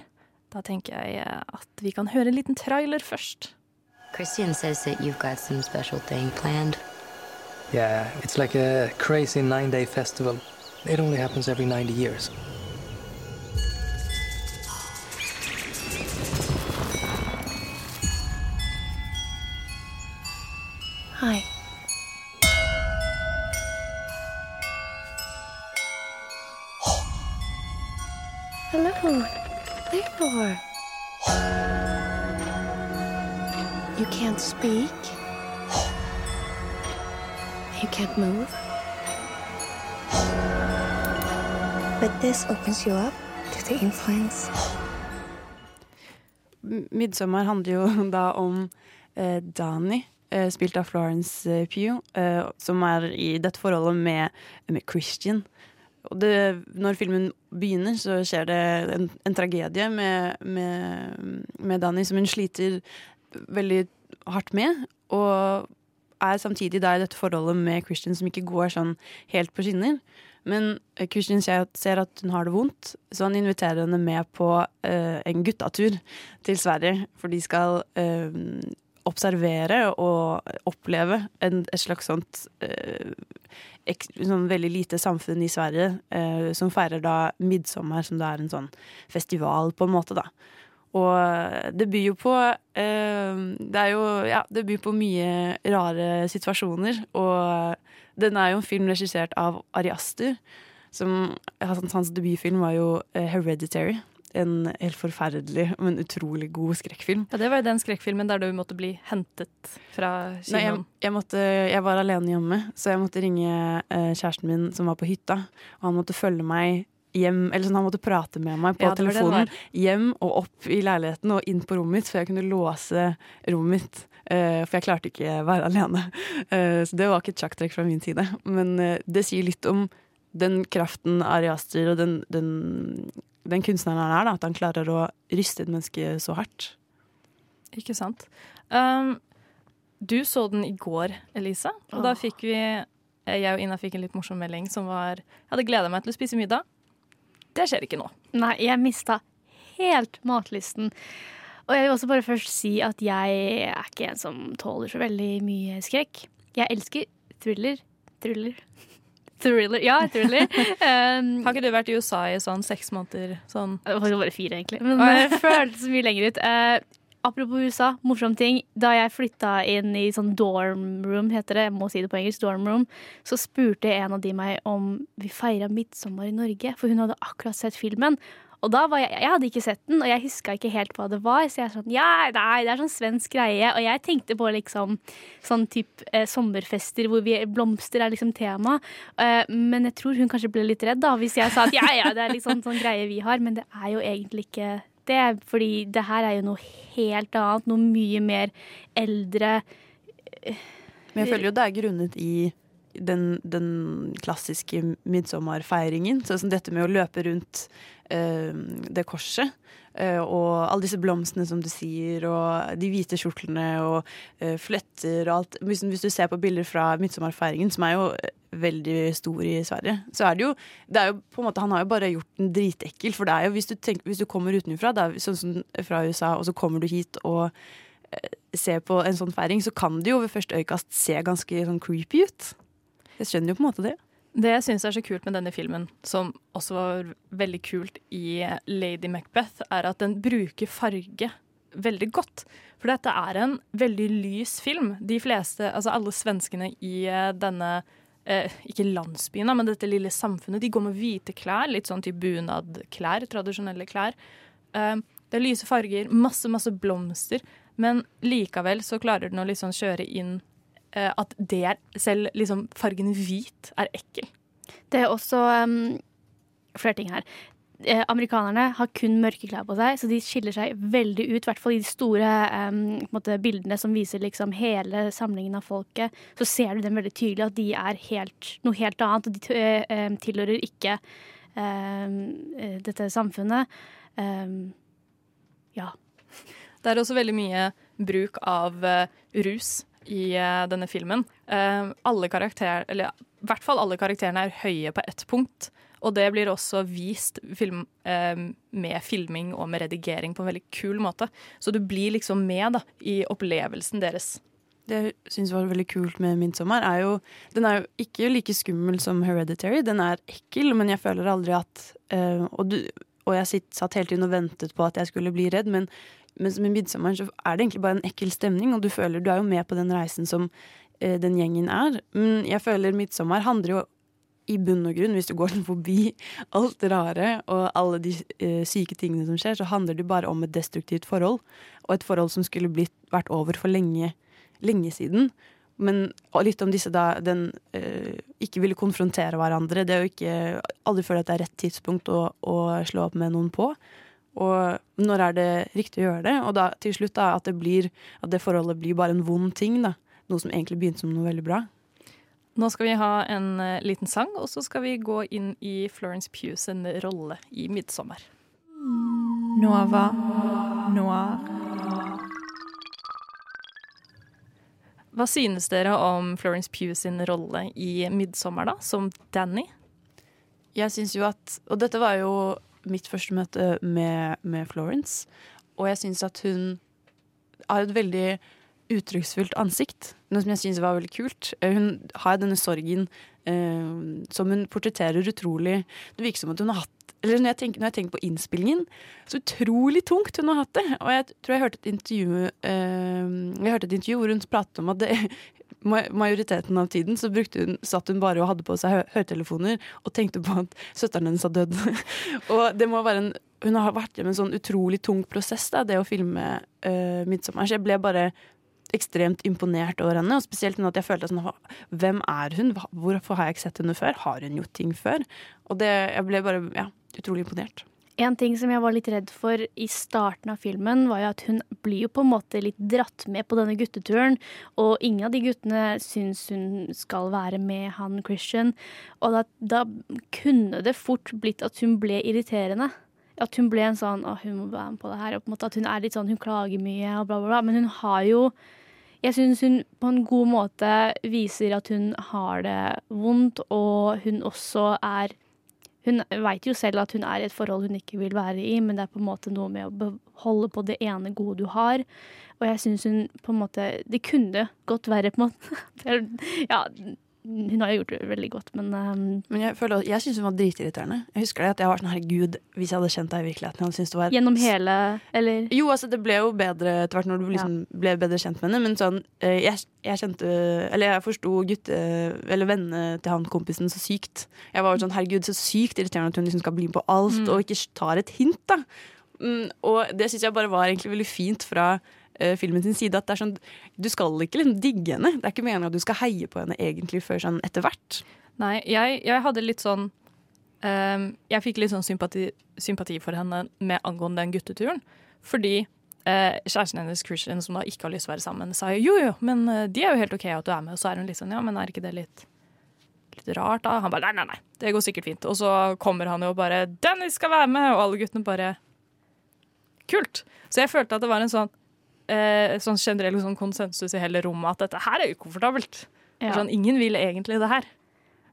Da tenker jeg eh, at vi kan høre en liten trailer først. Christian says that you've got some special thing planned. Yeah, it's like a crazy nine day festival. It only happens every 90 years. Hi. Hello. Theodore. You can't speak. You can't move. But this opens you up to the influence. Midtsommer handler jo da om eh, Dani, eh, spilt av Florence eh, Pugh, eh, som er i dette forholdet med, med Christian. Og det, når filmen begynner, så skjer det en, en tragedie med, med, med Dani som hun sliter veldig hardt med. Og er samtidig da i dette forholdet med Christian som ikke går sånn helt på skinner. Men eh, Christian ser, at hun har det vondt, så han inviterer henne med på uh, en guttatur til Sverige. For de skal uh, observere og oppleve en, et slags sånt uh, ek, sånn veldig lite samfunn i Sverige som feirer da midtsommer, som det er en sånn festival, på en måte, da. Og det byr jo på eh, Det er jo Ja, det byr på mye rare situasjoner. Og den er jo en film regissert av Ari Aster. Som, hans, debutfilm var jo eh, 'Hereditary'. En helt forferdelig, men utrolig god skrekkfilm. Ja, Det var jo den skrekkfilmen der du måtte bli hentet fra Nei, jeg, kinoen. jeg, måtte, jeg var alene hjemme, så jeg måtte ringe eh, kjæresten min som var på hytta. Og han måtte følge meg hjem, eller sånn, han måtte prate med meg på Ja, telefonen. Hjem og opp i leiligheten og inn på rommet mitt, for jeg kunne låse rommet mitt. Uh, for jeg klarte ikke å være alene. Uh, så det var ikke et sjakktrekk fra min side. Men uh, det sier litt om den kraften Ari Aster og den, den, den kunstneren han er, da, at han klarer å ryste et menneske så hardt. Ikke sant. Um, du så den i går, Elise, og da fikk vi Jeg og Ina fikk en litt morsom melding som var Jeg hadde gleda meg til å spise middag. Det skjer ikke nå. Nei, jeg mista helt matlysten. Og jeg vil også bare først si at jeg er ikke en som tåler så veldig mye skrekk. Jeg elsker thriller. Thriller. Thriller. Ja, thriller. Um, Har ikke du vært i USA i sånn seks måneder? Sånn? Det var bare fire, egentlig. Men det føltes mye lenger ut. Eh, apropos USA, morsom ting. Da jeg flytta inn i sånn dorm room, heter det, jeg må si det på engelsk, dorm room, så spurte en av de meg om vi feira midtsommer i Norge, for hun hadde akkurat sett filmen. Og da var jeg, jeg hadde ikke sett den, og jeg huska ikke helt hva det var. Så jeg sånn, ja, nei, det er sånn svensk greie. Og jeg tenkte på liksom sånn type eh, sommerfester hvor vi, blomster er liksom tema. Eh, men jeg tror hun kanskje ble litt redd da, hvis jeg sa at ja, ja, det er liksom sånn greie vi har. Men det er jo egentlig ikke det, fordi det her er jo noe helt annet. Noe mye mer eldre. Men jeg føler jo det er grunnet i den, den klassiske midsommerfeiringen. Sånn som dette med å løpe rundt eh, det korset. Eh, og alle disse blomstene, som du sier, og de hvite kjortlene og eh, fletter og alt. Hvis, du ser på bilder fra midtsommerfeiringen, som er jo eh, veldig stor i Sverige, så er det jo, det er jo på en måte, Han har jo bare gjort den dritekkel. For det er jo, hvis du, tenker, hvis du kommer utenfra, sånn som fra USA, og så kommer du hit og ser på en sånn feiring, så kan det jo ved første øyekast se ganske sånn creepy ut. Jeg skjønner jo på en måte det. Det jeg syns er så kult med denne filmen, som også var veldig kult i Lady Macbeth, er at den bruker farge veldig godt. For dette er en veldig lys film. De fleste, altså alle svenskene i eh, denne eh, ikke landsbyen, men dette lille samfunnet, de går med hvite klær. Litt sånn type bunadklær, tradisjonelle klær. Eh, det er lyse farger, masse, masse blomster. Men likevel så klarer den å liksom kjøre inn at det er Selv liksom fargen hvit er ekkel. Det er også um, flere ting her. Eh, amerikanerne har kun mørke klær på seg, så de skiller seg veldig ut. I hvert fall i de store um, måte, bildene som viser liksom hele samlingen av folket. Så ser du dem veldig tydelig at de er helt, noe helt annet. Og de eh, eh, tilhører ikke eh, dette samfunnet. Eh, ja. Det er også veldig mye bruk av eh, rus i uh, denne filmen. Uh, alle karakter, eller i hvert fall alle karakterene er høye på ett punkt. Og det blir også vist film, eh, med filming og med redigering på en veldig kul måte. Så du blir liksom med da, i opplevelsen deres. Det jeg syns var veldig kult med 'Midtsommer', er jo Den er jo ikke like skummel som 'Hereditary'. Den er ekkel, men jeg føler aldri at og, du, og jeg satt hele tiden og ventet på at jeg skulle bli redd, men mens med 'Midtsommer' så er det egentlig bare en ekkel stemning, og du føler du er jo med på den reisen som eh, den gjengen er. Men jeg føler 'Midtsommer' handler jo i bunn og grunn, hvis du går forbi alt det rare og alle de eh, syke tingene som skjer, så handler det bare om et destruktivt forhold. Og et forhold som skulle blitt, vært over for lenge, lenge siden. Men litt om disse da den eh, ikke ville konfrontere hverandre. Det er jo ikke aldri føler at det er rett tidspunkt å, å slå opp med noen på. Og når er det riktig å gjøre det? Og da til slutt da at det blir At det forholdet blir bare en vond ting. da Noe som egentlig begynte som noe veldig bra. Nå skal vi ha en eh, liten sang, og så skal vi gå inn i Florence Pugh sin rolle i 'Midtsommer'. Nova Noir. Hva synes dere om Florence Pugh sin rolle i 'Midtsommer', da, som Danny? Jeg syns jo at Og dette var jo mitt første møte med, med Florence. Og jeg syns at hun har et veldig uttrykksfullt ansikt. Noe som jeg syns var veldig kult. Eh, Hun har denne sorgen eh, som hun portretterer utrolig Det virker som at hun har hatt eller når jeg, tenker, når jeg tenker på innspillingen, så utrolig tungt hun har hatt det. Og jeg tror jeg hørte et intervju eh, Jeg hørte et intervju hvor hun pratet om at det, majoriteten av tiden så hun, satt hun bare og hadde på seg hø høretelefoner og tenkte på at søsteren hennes hadde dødd. og det må være en Hun har vært gjennom en sånn utrolig tung prosess, da, det å filme uh, 'Midtsommer'. Så jeg ble bare ekstremt imponert over henne, og spesielt nå at jeg følte sånn Hvem er hun? Hvorfor har jeg ikke sett henne før? Har hun gjort ting før? Og det, jeg ble bare ja, utrolig imponert. En ting som jeg var litt redd for i starten av filmen, var jo at hun blir jo på en måte litt dratt med på denne gutteturen. Og ingen av de guttene syns hun skal være med han Christian. Og da, da kunne det fort blitt at hun ble irriterende. At hun ble en sånn å, hun må være med på det her. Og på en måte at hun er litt sånn, hun klager mye og bla, bla, bla. Men hun har jo Jeg syns hun på en god måte viser at hun har det vondt, og hun også er hun veit jo selv at hun er i et forhold hun ikke vil være i, men det er på en måte noe med å beholde på det ene gode du har. Og jeg syns hun på en måte Det kunne godt være på en måte Ja, hun har jo gjort det veldig godt, men um, Men jeg, føler, jeg syns hun var dritirriterende. Jeg husker det at jeg var sånn herregud, hvis jeg hadde kjent deg i virkeligheten. Var Gjennom hele, eller? Jo, altså det ble jo bedre etter hvert når du liksom ble bedre kjent med henne. Men sånn, eh, jeg, jeg kjente Eller jeg forsto gutte... Eller vennene til han kompisen så sykt. Jeg var jo sånn herregud, så sykt irriterende at hun liksom skal bli med på alt Mm. og ikke tar et hint, da. Mm, og det syns jeg bare var egentlig veldig fint fra eh, filmen sin side. At det er sånn Du skal ikke liksom digge henne. Det er ikke meningen at du skal heie på henne egentlig før sånn etter hvert. Nei, jeg, jeg hadde litt sånn um, Jeg fikk litt sånn sympati, sympati for henne med angående den gutteturen. Fordi uh, kjæresten hennes, Christian, som da ikke har lyst til å være sammen, sa jo jo, men eh, de er jo helt OK at du er med. Og så er hun litt sånn ja, men er ikke det litt, litt rart, da? Han bare nei, nei, nei, det går sikkert fint. Og så kommer han jo bare 'Dennis skal være med!' Og alle guttene bare Kult. Så jeg følte at det var en sånn eh, sånn generell sånn konsensus i hele rommet at dette her er ukomfortabelt. Ja. Sånn, ingen vil egentlig det her.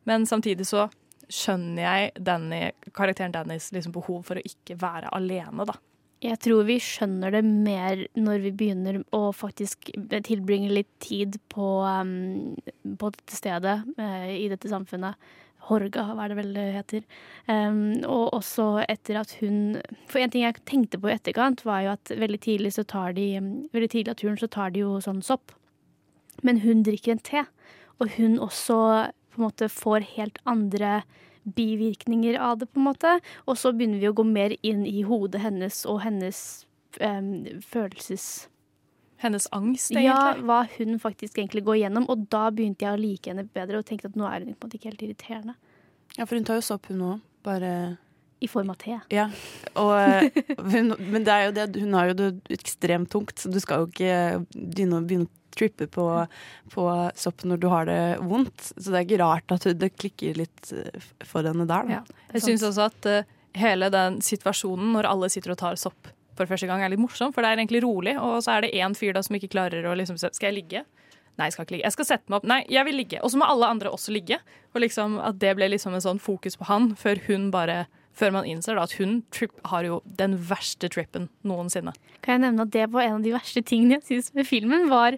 Men samtidig så skjønner jeg Danny, karakteren Dannys liksom behov for å ikke være alene, da. Jeg tror vi skjønner det mer når vi begynner å faktisk tilbringe litt tid på, um, på dette stedet uh, i dette samfunnet. Horga, hva er det vel det heter. Um, og også etter at hun For en ting jeg tenkte på i etterkant, var jo at veldig tidlig så tar de Veldig tidlig av turen så tar de jo sånn sopp. Men hun drikker en te, og hun også på en måte får helt andre bivirkninger av det, på en måte. Og så begynner vi å gå mer inn i hodet hennes og hennes um, følelses... Hennes angst, egentlig? Ja, hva hun faktisk egentlig går gjennom. Og da begynte jeg å like henne bedre og tenkte at nå er hun på en måte ikke helt irriterende. Ja, for hun tar jo sopp, hun òg. Bare I form av te. Ja, og, eh, hun, men det er jo det, hun har jo det ekstremt tungt, så du skal jo ikke begynne begynne å trippe på, på sopp når du har det vondt. Så det er ikke rart at det klikker litt eh, for henne der. Da. Jeg syns også at uh, hele den situasjonen når alle sitter og tar sopp for første gang, er litt morsom, for det er egentlig rolig. Og så er det én fyr da som ikke klarer å liksom Skal jeg ligge? Nei, jeg skal ikke ligge. Jeg skal sette meg opp. Nei, jeg vil ligge. Og så må alle andre også ligge. Og liksom at det ble liksom en sånn fokus på han, før hun bare før man innser da at hun trip, har jo den verste trippen noensinne. Kan jeg nevne at det var en av de verste tingene jeg syns med filmen, var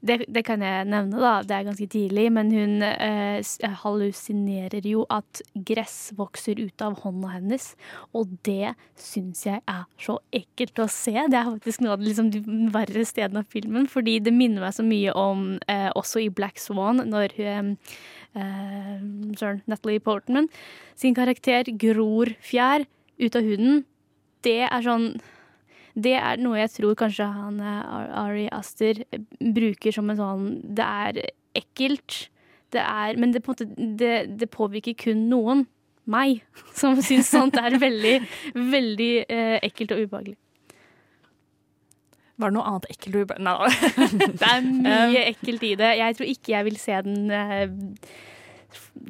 det, det kan jeg nevne, da. Det er ganske tidlig. Men hun eh, hallusinerer jo at gress vokser ut av hånda hennes. Og det syns jeg er så ekkelt å se. Det er faktisk noe av liksom, de verre stedene av filmen. Fordi det minner meg så mye om, eh, også i Black Swan, når hun eh, Søren, Natalie Portman sin karakter gror fjær ut av huden. Det er sånn det er noe jeg tror kanskje han eh, Ari Aster eh, bruker som en sånn Det er ekkelt, det er, men det, på måte, det, det påvirker kun noen. Meg, som syns sånt er veldig, veldig eh, ekkelt og ubehagelig. Var det noe annet ekkelt du ubehagelig? Nei. Det er mye ekkelt i det. Jeg tror ikke jeg vil se den eh,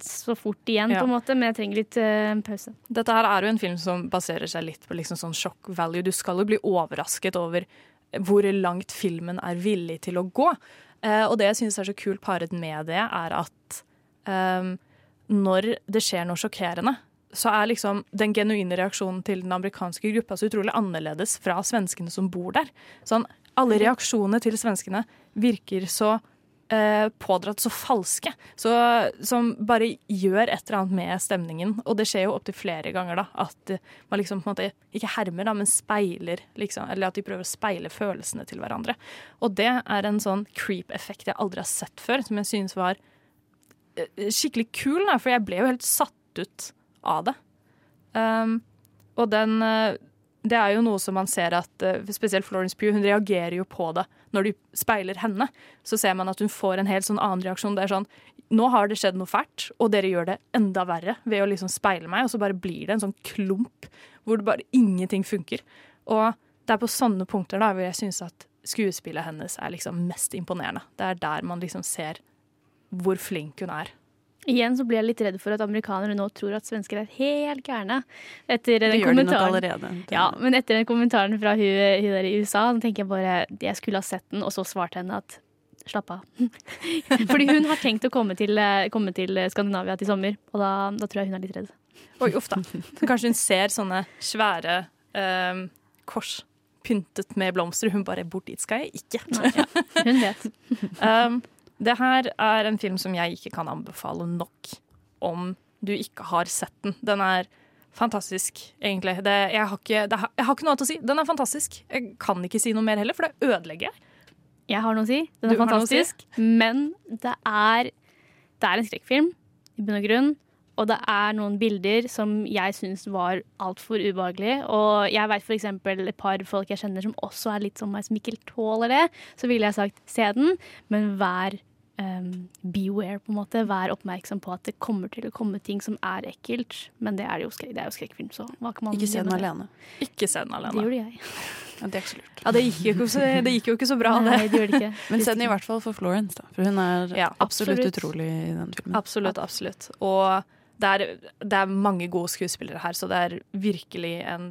så fort igjen, Ja. på en måte, men jeg trenger litt uh, pause. Dette her er jo en film som baserer seg litt på liksom sånn shock value. Du skal jo bli overrasket over hvor langt filmen er villig til å gå. Uh, og det jeg synes er så kult paret med det, er at um, når det skjer noe sjokkerende, så er liksom den genuine reaksjonen til den amerikanske gruppa så utrolig annerledes fra svenskene som bor der. Sånn, alle reaksjonene til svenskene virker så pådratt, så falske. Så, som bare gjør et eller annet med stemningen. Og det skjer jo opptil flere ganger da, at eh, man liksom på en måte ikke hermer, da, men speiler. Liksom, eller at de prøver å speile følelsene til hverandre. Og det er en sånn creep-effekt jeg aldri har sett før, som jeg synes var eh, skikkelig kul, da, for jeg ble jo helt satt ut av det. Um, og den eh, Det er jo noe som man ser at eh, spesielt Florence Pugh, hun reagerer jo på det når de speiler henne. Så ser man at hun får en helt sånn annen reaksjon. Det er sånn Nå har det skjedd noe fælt, og dere gjør det enda verre ved å liksom speile meg, og så bare blir det en sånn klump hvor det bare ingenting funker. Og det er på sånne punkter da hvor jeg syns at skuespillet hennes er liksom mest imponerende. Det er der man liksom ser hvor flink hun er. Igjen så blir jeg litt redd for at amerikanere nå tror at svensker er helt gærne. Etter den Det gjør de nok allerede. Ja, men etter den kommentaren fra hun, hun der i USA, så tenker jeg bare jeg skulle ha sett den, og så svarte henne at slapp av. Fordi hun har tenkt å komme til, komme til Skandinavia til sommer, og da, da tror jeg hun er litt redd. Oi, uff da. Kanskje hun ser sånne svære eh, kors pyntet med blomster. Hun bare 'bort dit skal jeg ikke'. Nei, Hun vet. um, det her er en film som jeg ikke kan anbefale nok om du ikke har sett den. Den er fantastisk, egentlig. Det, jeg, har ikke, det, jeg har ikke noe annet å si. Den er fantastisk. Jeg kan ikke si noe mer heller, for det ødelegger jeg. Jeg har noe å si. Den Du er noe å si? Men det er, det er en skrekkfilm, i bunn og grunn. Og det er noen bilder som jeg syns var altfor ubehagelige. Og jeg vet f.eks. et par folk jeg kjenner som også er litt som meg, som ikke tåler det. Så ville jeg sagt se den, men vær um, beware, på en måte. Vær oppmerksom på at det kommer til å komme ting som er ekkelt. Men det er jo, skrekk, det er jo skrekkfilm, så hva kan man Ikke se den alene. Ikke se den alene. Det gjorde jeg. Ja, det er ikke så lurt. Ja, det gikk jo ikke så, det gikk jo ikke så bra, det. Nei, det gjorde det ikke. Men se den i hvert fall for Florence, da. For hun er Ja, absolutt, absolutt. utrolig i den filmen. Absolutt, absolutt. Og det er, det er mange gode skuespillere her, så det er virkelig en,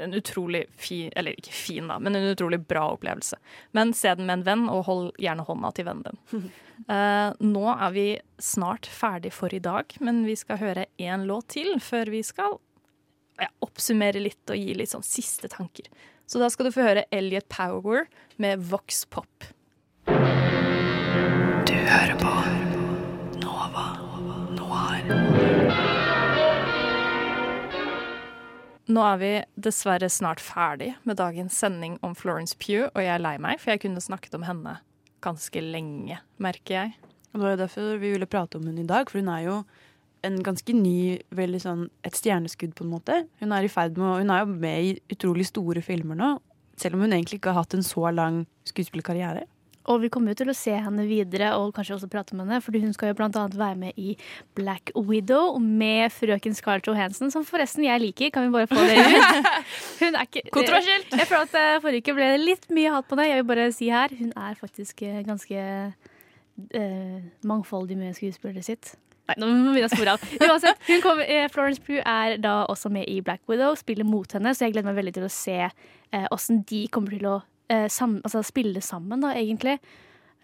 en utrolig fin Eller ikke fin, da, men en utrolig bra opplevelse. Men se den med en venn, og hold gjerne hånda til vennen din. Uh, nå er vi snart ferdig for i dag, men vi skal høre én låt til før vi skal ja, oppsummere litt og gi litt sånn siste tanker. Så da skal du få høre Elliot Power med Vox Pop. Nå er vi dessverre snart ferdig med dagens sending om Florence Pugh, og jeg er lei meg, for jeg kunne snakket om henne ganske lenge, merker jeg. Og det var jo derfor vi ville prate om hun i dag, for hun er jo en ganske ny, veldig sånn et stjerneskudd på en måte. Hun er i ferd med hun er jo med i utrolig store filmer nå, selv om hun egentlig ikke har hatt en så lang skuespillerkarriere. Og vi kommer jo til å se henne videre og kanskje også prate med henne, fordi hun skal jo annet være med i Black Widow med frøken Scarlett Johansen, som forresten jeg liker. Kan vi bare få det ut? Hun er ikke Kontroversielt. Jeg føler at eh, forrige uke ble litt mye hat på det. Jeg vil bare si her, hun er faktisk eh, ganske eh, mangfoldig med skuespillet sitt. Nei, nå må vi spore av. Uansett, hun kommer, eh, Florence Pugh er da også med i Black Widow, spiller mot henne, så jeg gleder meg veldig til å se eh, åssen de kommer til å eh, sam, altså, spille sammen, da, egentlig.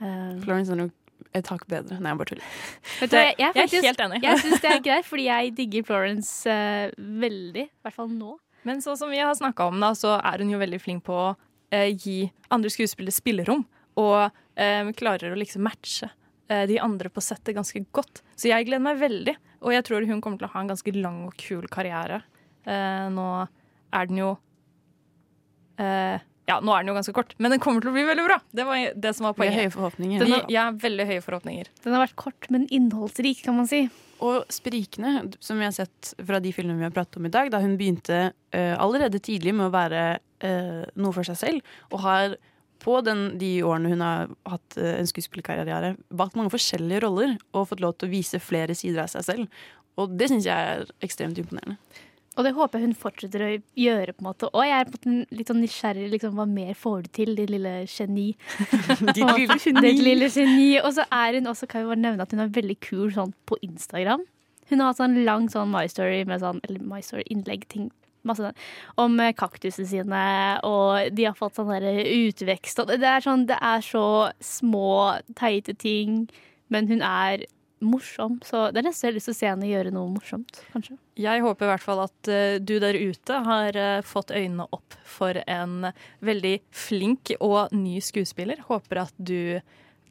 Eh, Florence er nok et hakk bedre. Nei, jeg bare tuller. Vet du, hva, jeg, faktisk, Jeg er helt enig. Jeg syns det er greit, fordi jeg digger Florence eh, veldig. I hvert fall nå. Men sånn som vi har snakka om, da, så er hun jo veldig flink på å eh, gi andre skuespillere spillerom. Og eh, klarer å liksom matche eh, de andre på settet ganske godt. Så jeg gleder meg veldig. Og jeg tror hun kommer til å ha en ganske lang og kul karriere. Nå er den jo eh, Ja, nå er den jo ganske kort, men den kommer til å bli veldig bra. Det var det som var Vi har poenget. høye forhåpninger. Den har, ja, veldig høye forhåpninger. Den har vært kort, men innholdsrik, kan man si. Og sprikende, som vi har sett fra de filmene vi har pratet om i dag, da hun begynte uh, allerede tidlig med å være uh, noe for seg selv, og har på den, de årene hun har hatt uh, en skuespillerkarriere, valgt mange forskjellige roller og fått lov til å vise flere sider av seg selv. Og det syns jeg er ekstremt imponerende. Og det håper jeg hun fortsetter å gjøre. på en måte Og jeg er på en måte litt sånn nysgjerrig. Liksom, hva mer får du til, ditt lille geni? Ditt lille geni. Ditt lille geni. Og så er hun også, kan vi bare nevne at hun er veldig kul sånn på Instagram. Hun har hatt sånn lang sånn My Story med sånn, eller My Story-innlegg ting masse sånn, om eh, kaktusene sine, og de har fått sånn der utvekst. Og det, er sånn, det er så små, teite ting, men hun er morsom. Så det er nesten jeg har lyst til å se henne gjøre noe morsomt, kanskje. Jeg håper i hvert fall at uh, du der ute har uh, fått øynene opp for en veldig flink og ny skuespiller. Håper at du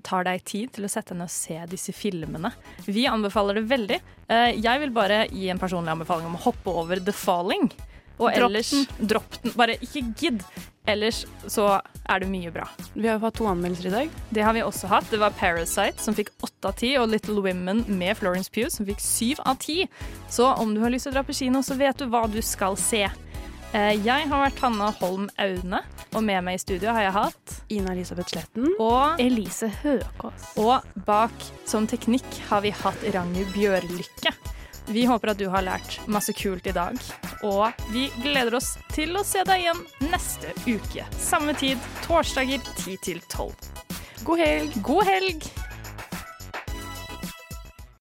tar deg tid til å sette henne og se disse filmene. Vi anbefaler det veldig. Uh, jeg vil bare gi en personlig anbefaling om å hoppe over The Falling. Og Dropp ellers den. dropp den. Bare ikke gidd. Ellers så er det mye bra. Vi har jo hatt to anmeldelser i dag. Det har vi også hatt. Det var Parasite som fikk åtte av ti, og Little Women med Florence Pugh som fikk syv av ti. Så om du har lyst til å dra på kino, så vet du hva du skal se. Eh, Jeg har vært Hanna Holm Aune, og med meg i studio har jeg hatt Ina Elisabeth Sletten. Og Elise Høkås. Og bak som teknikk har vi hatt Ragnhild Bjørlykke. Vi håper at du har lært masse kult i dag, og vi gleder oss til å se deg igjen neste uke. Samme tid, torsdager 10 til 12. God helg! God helg!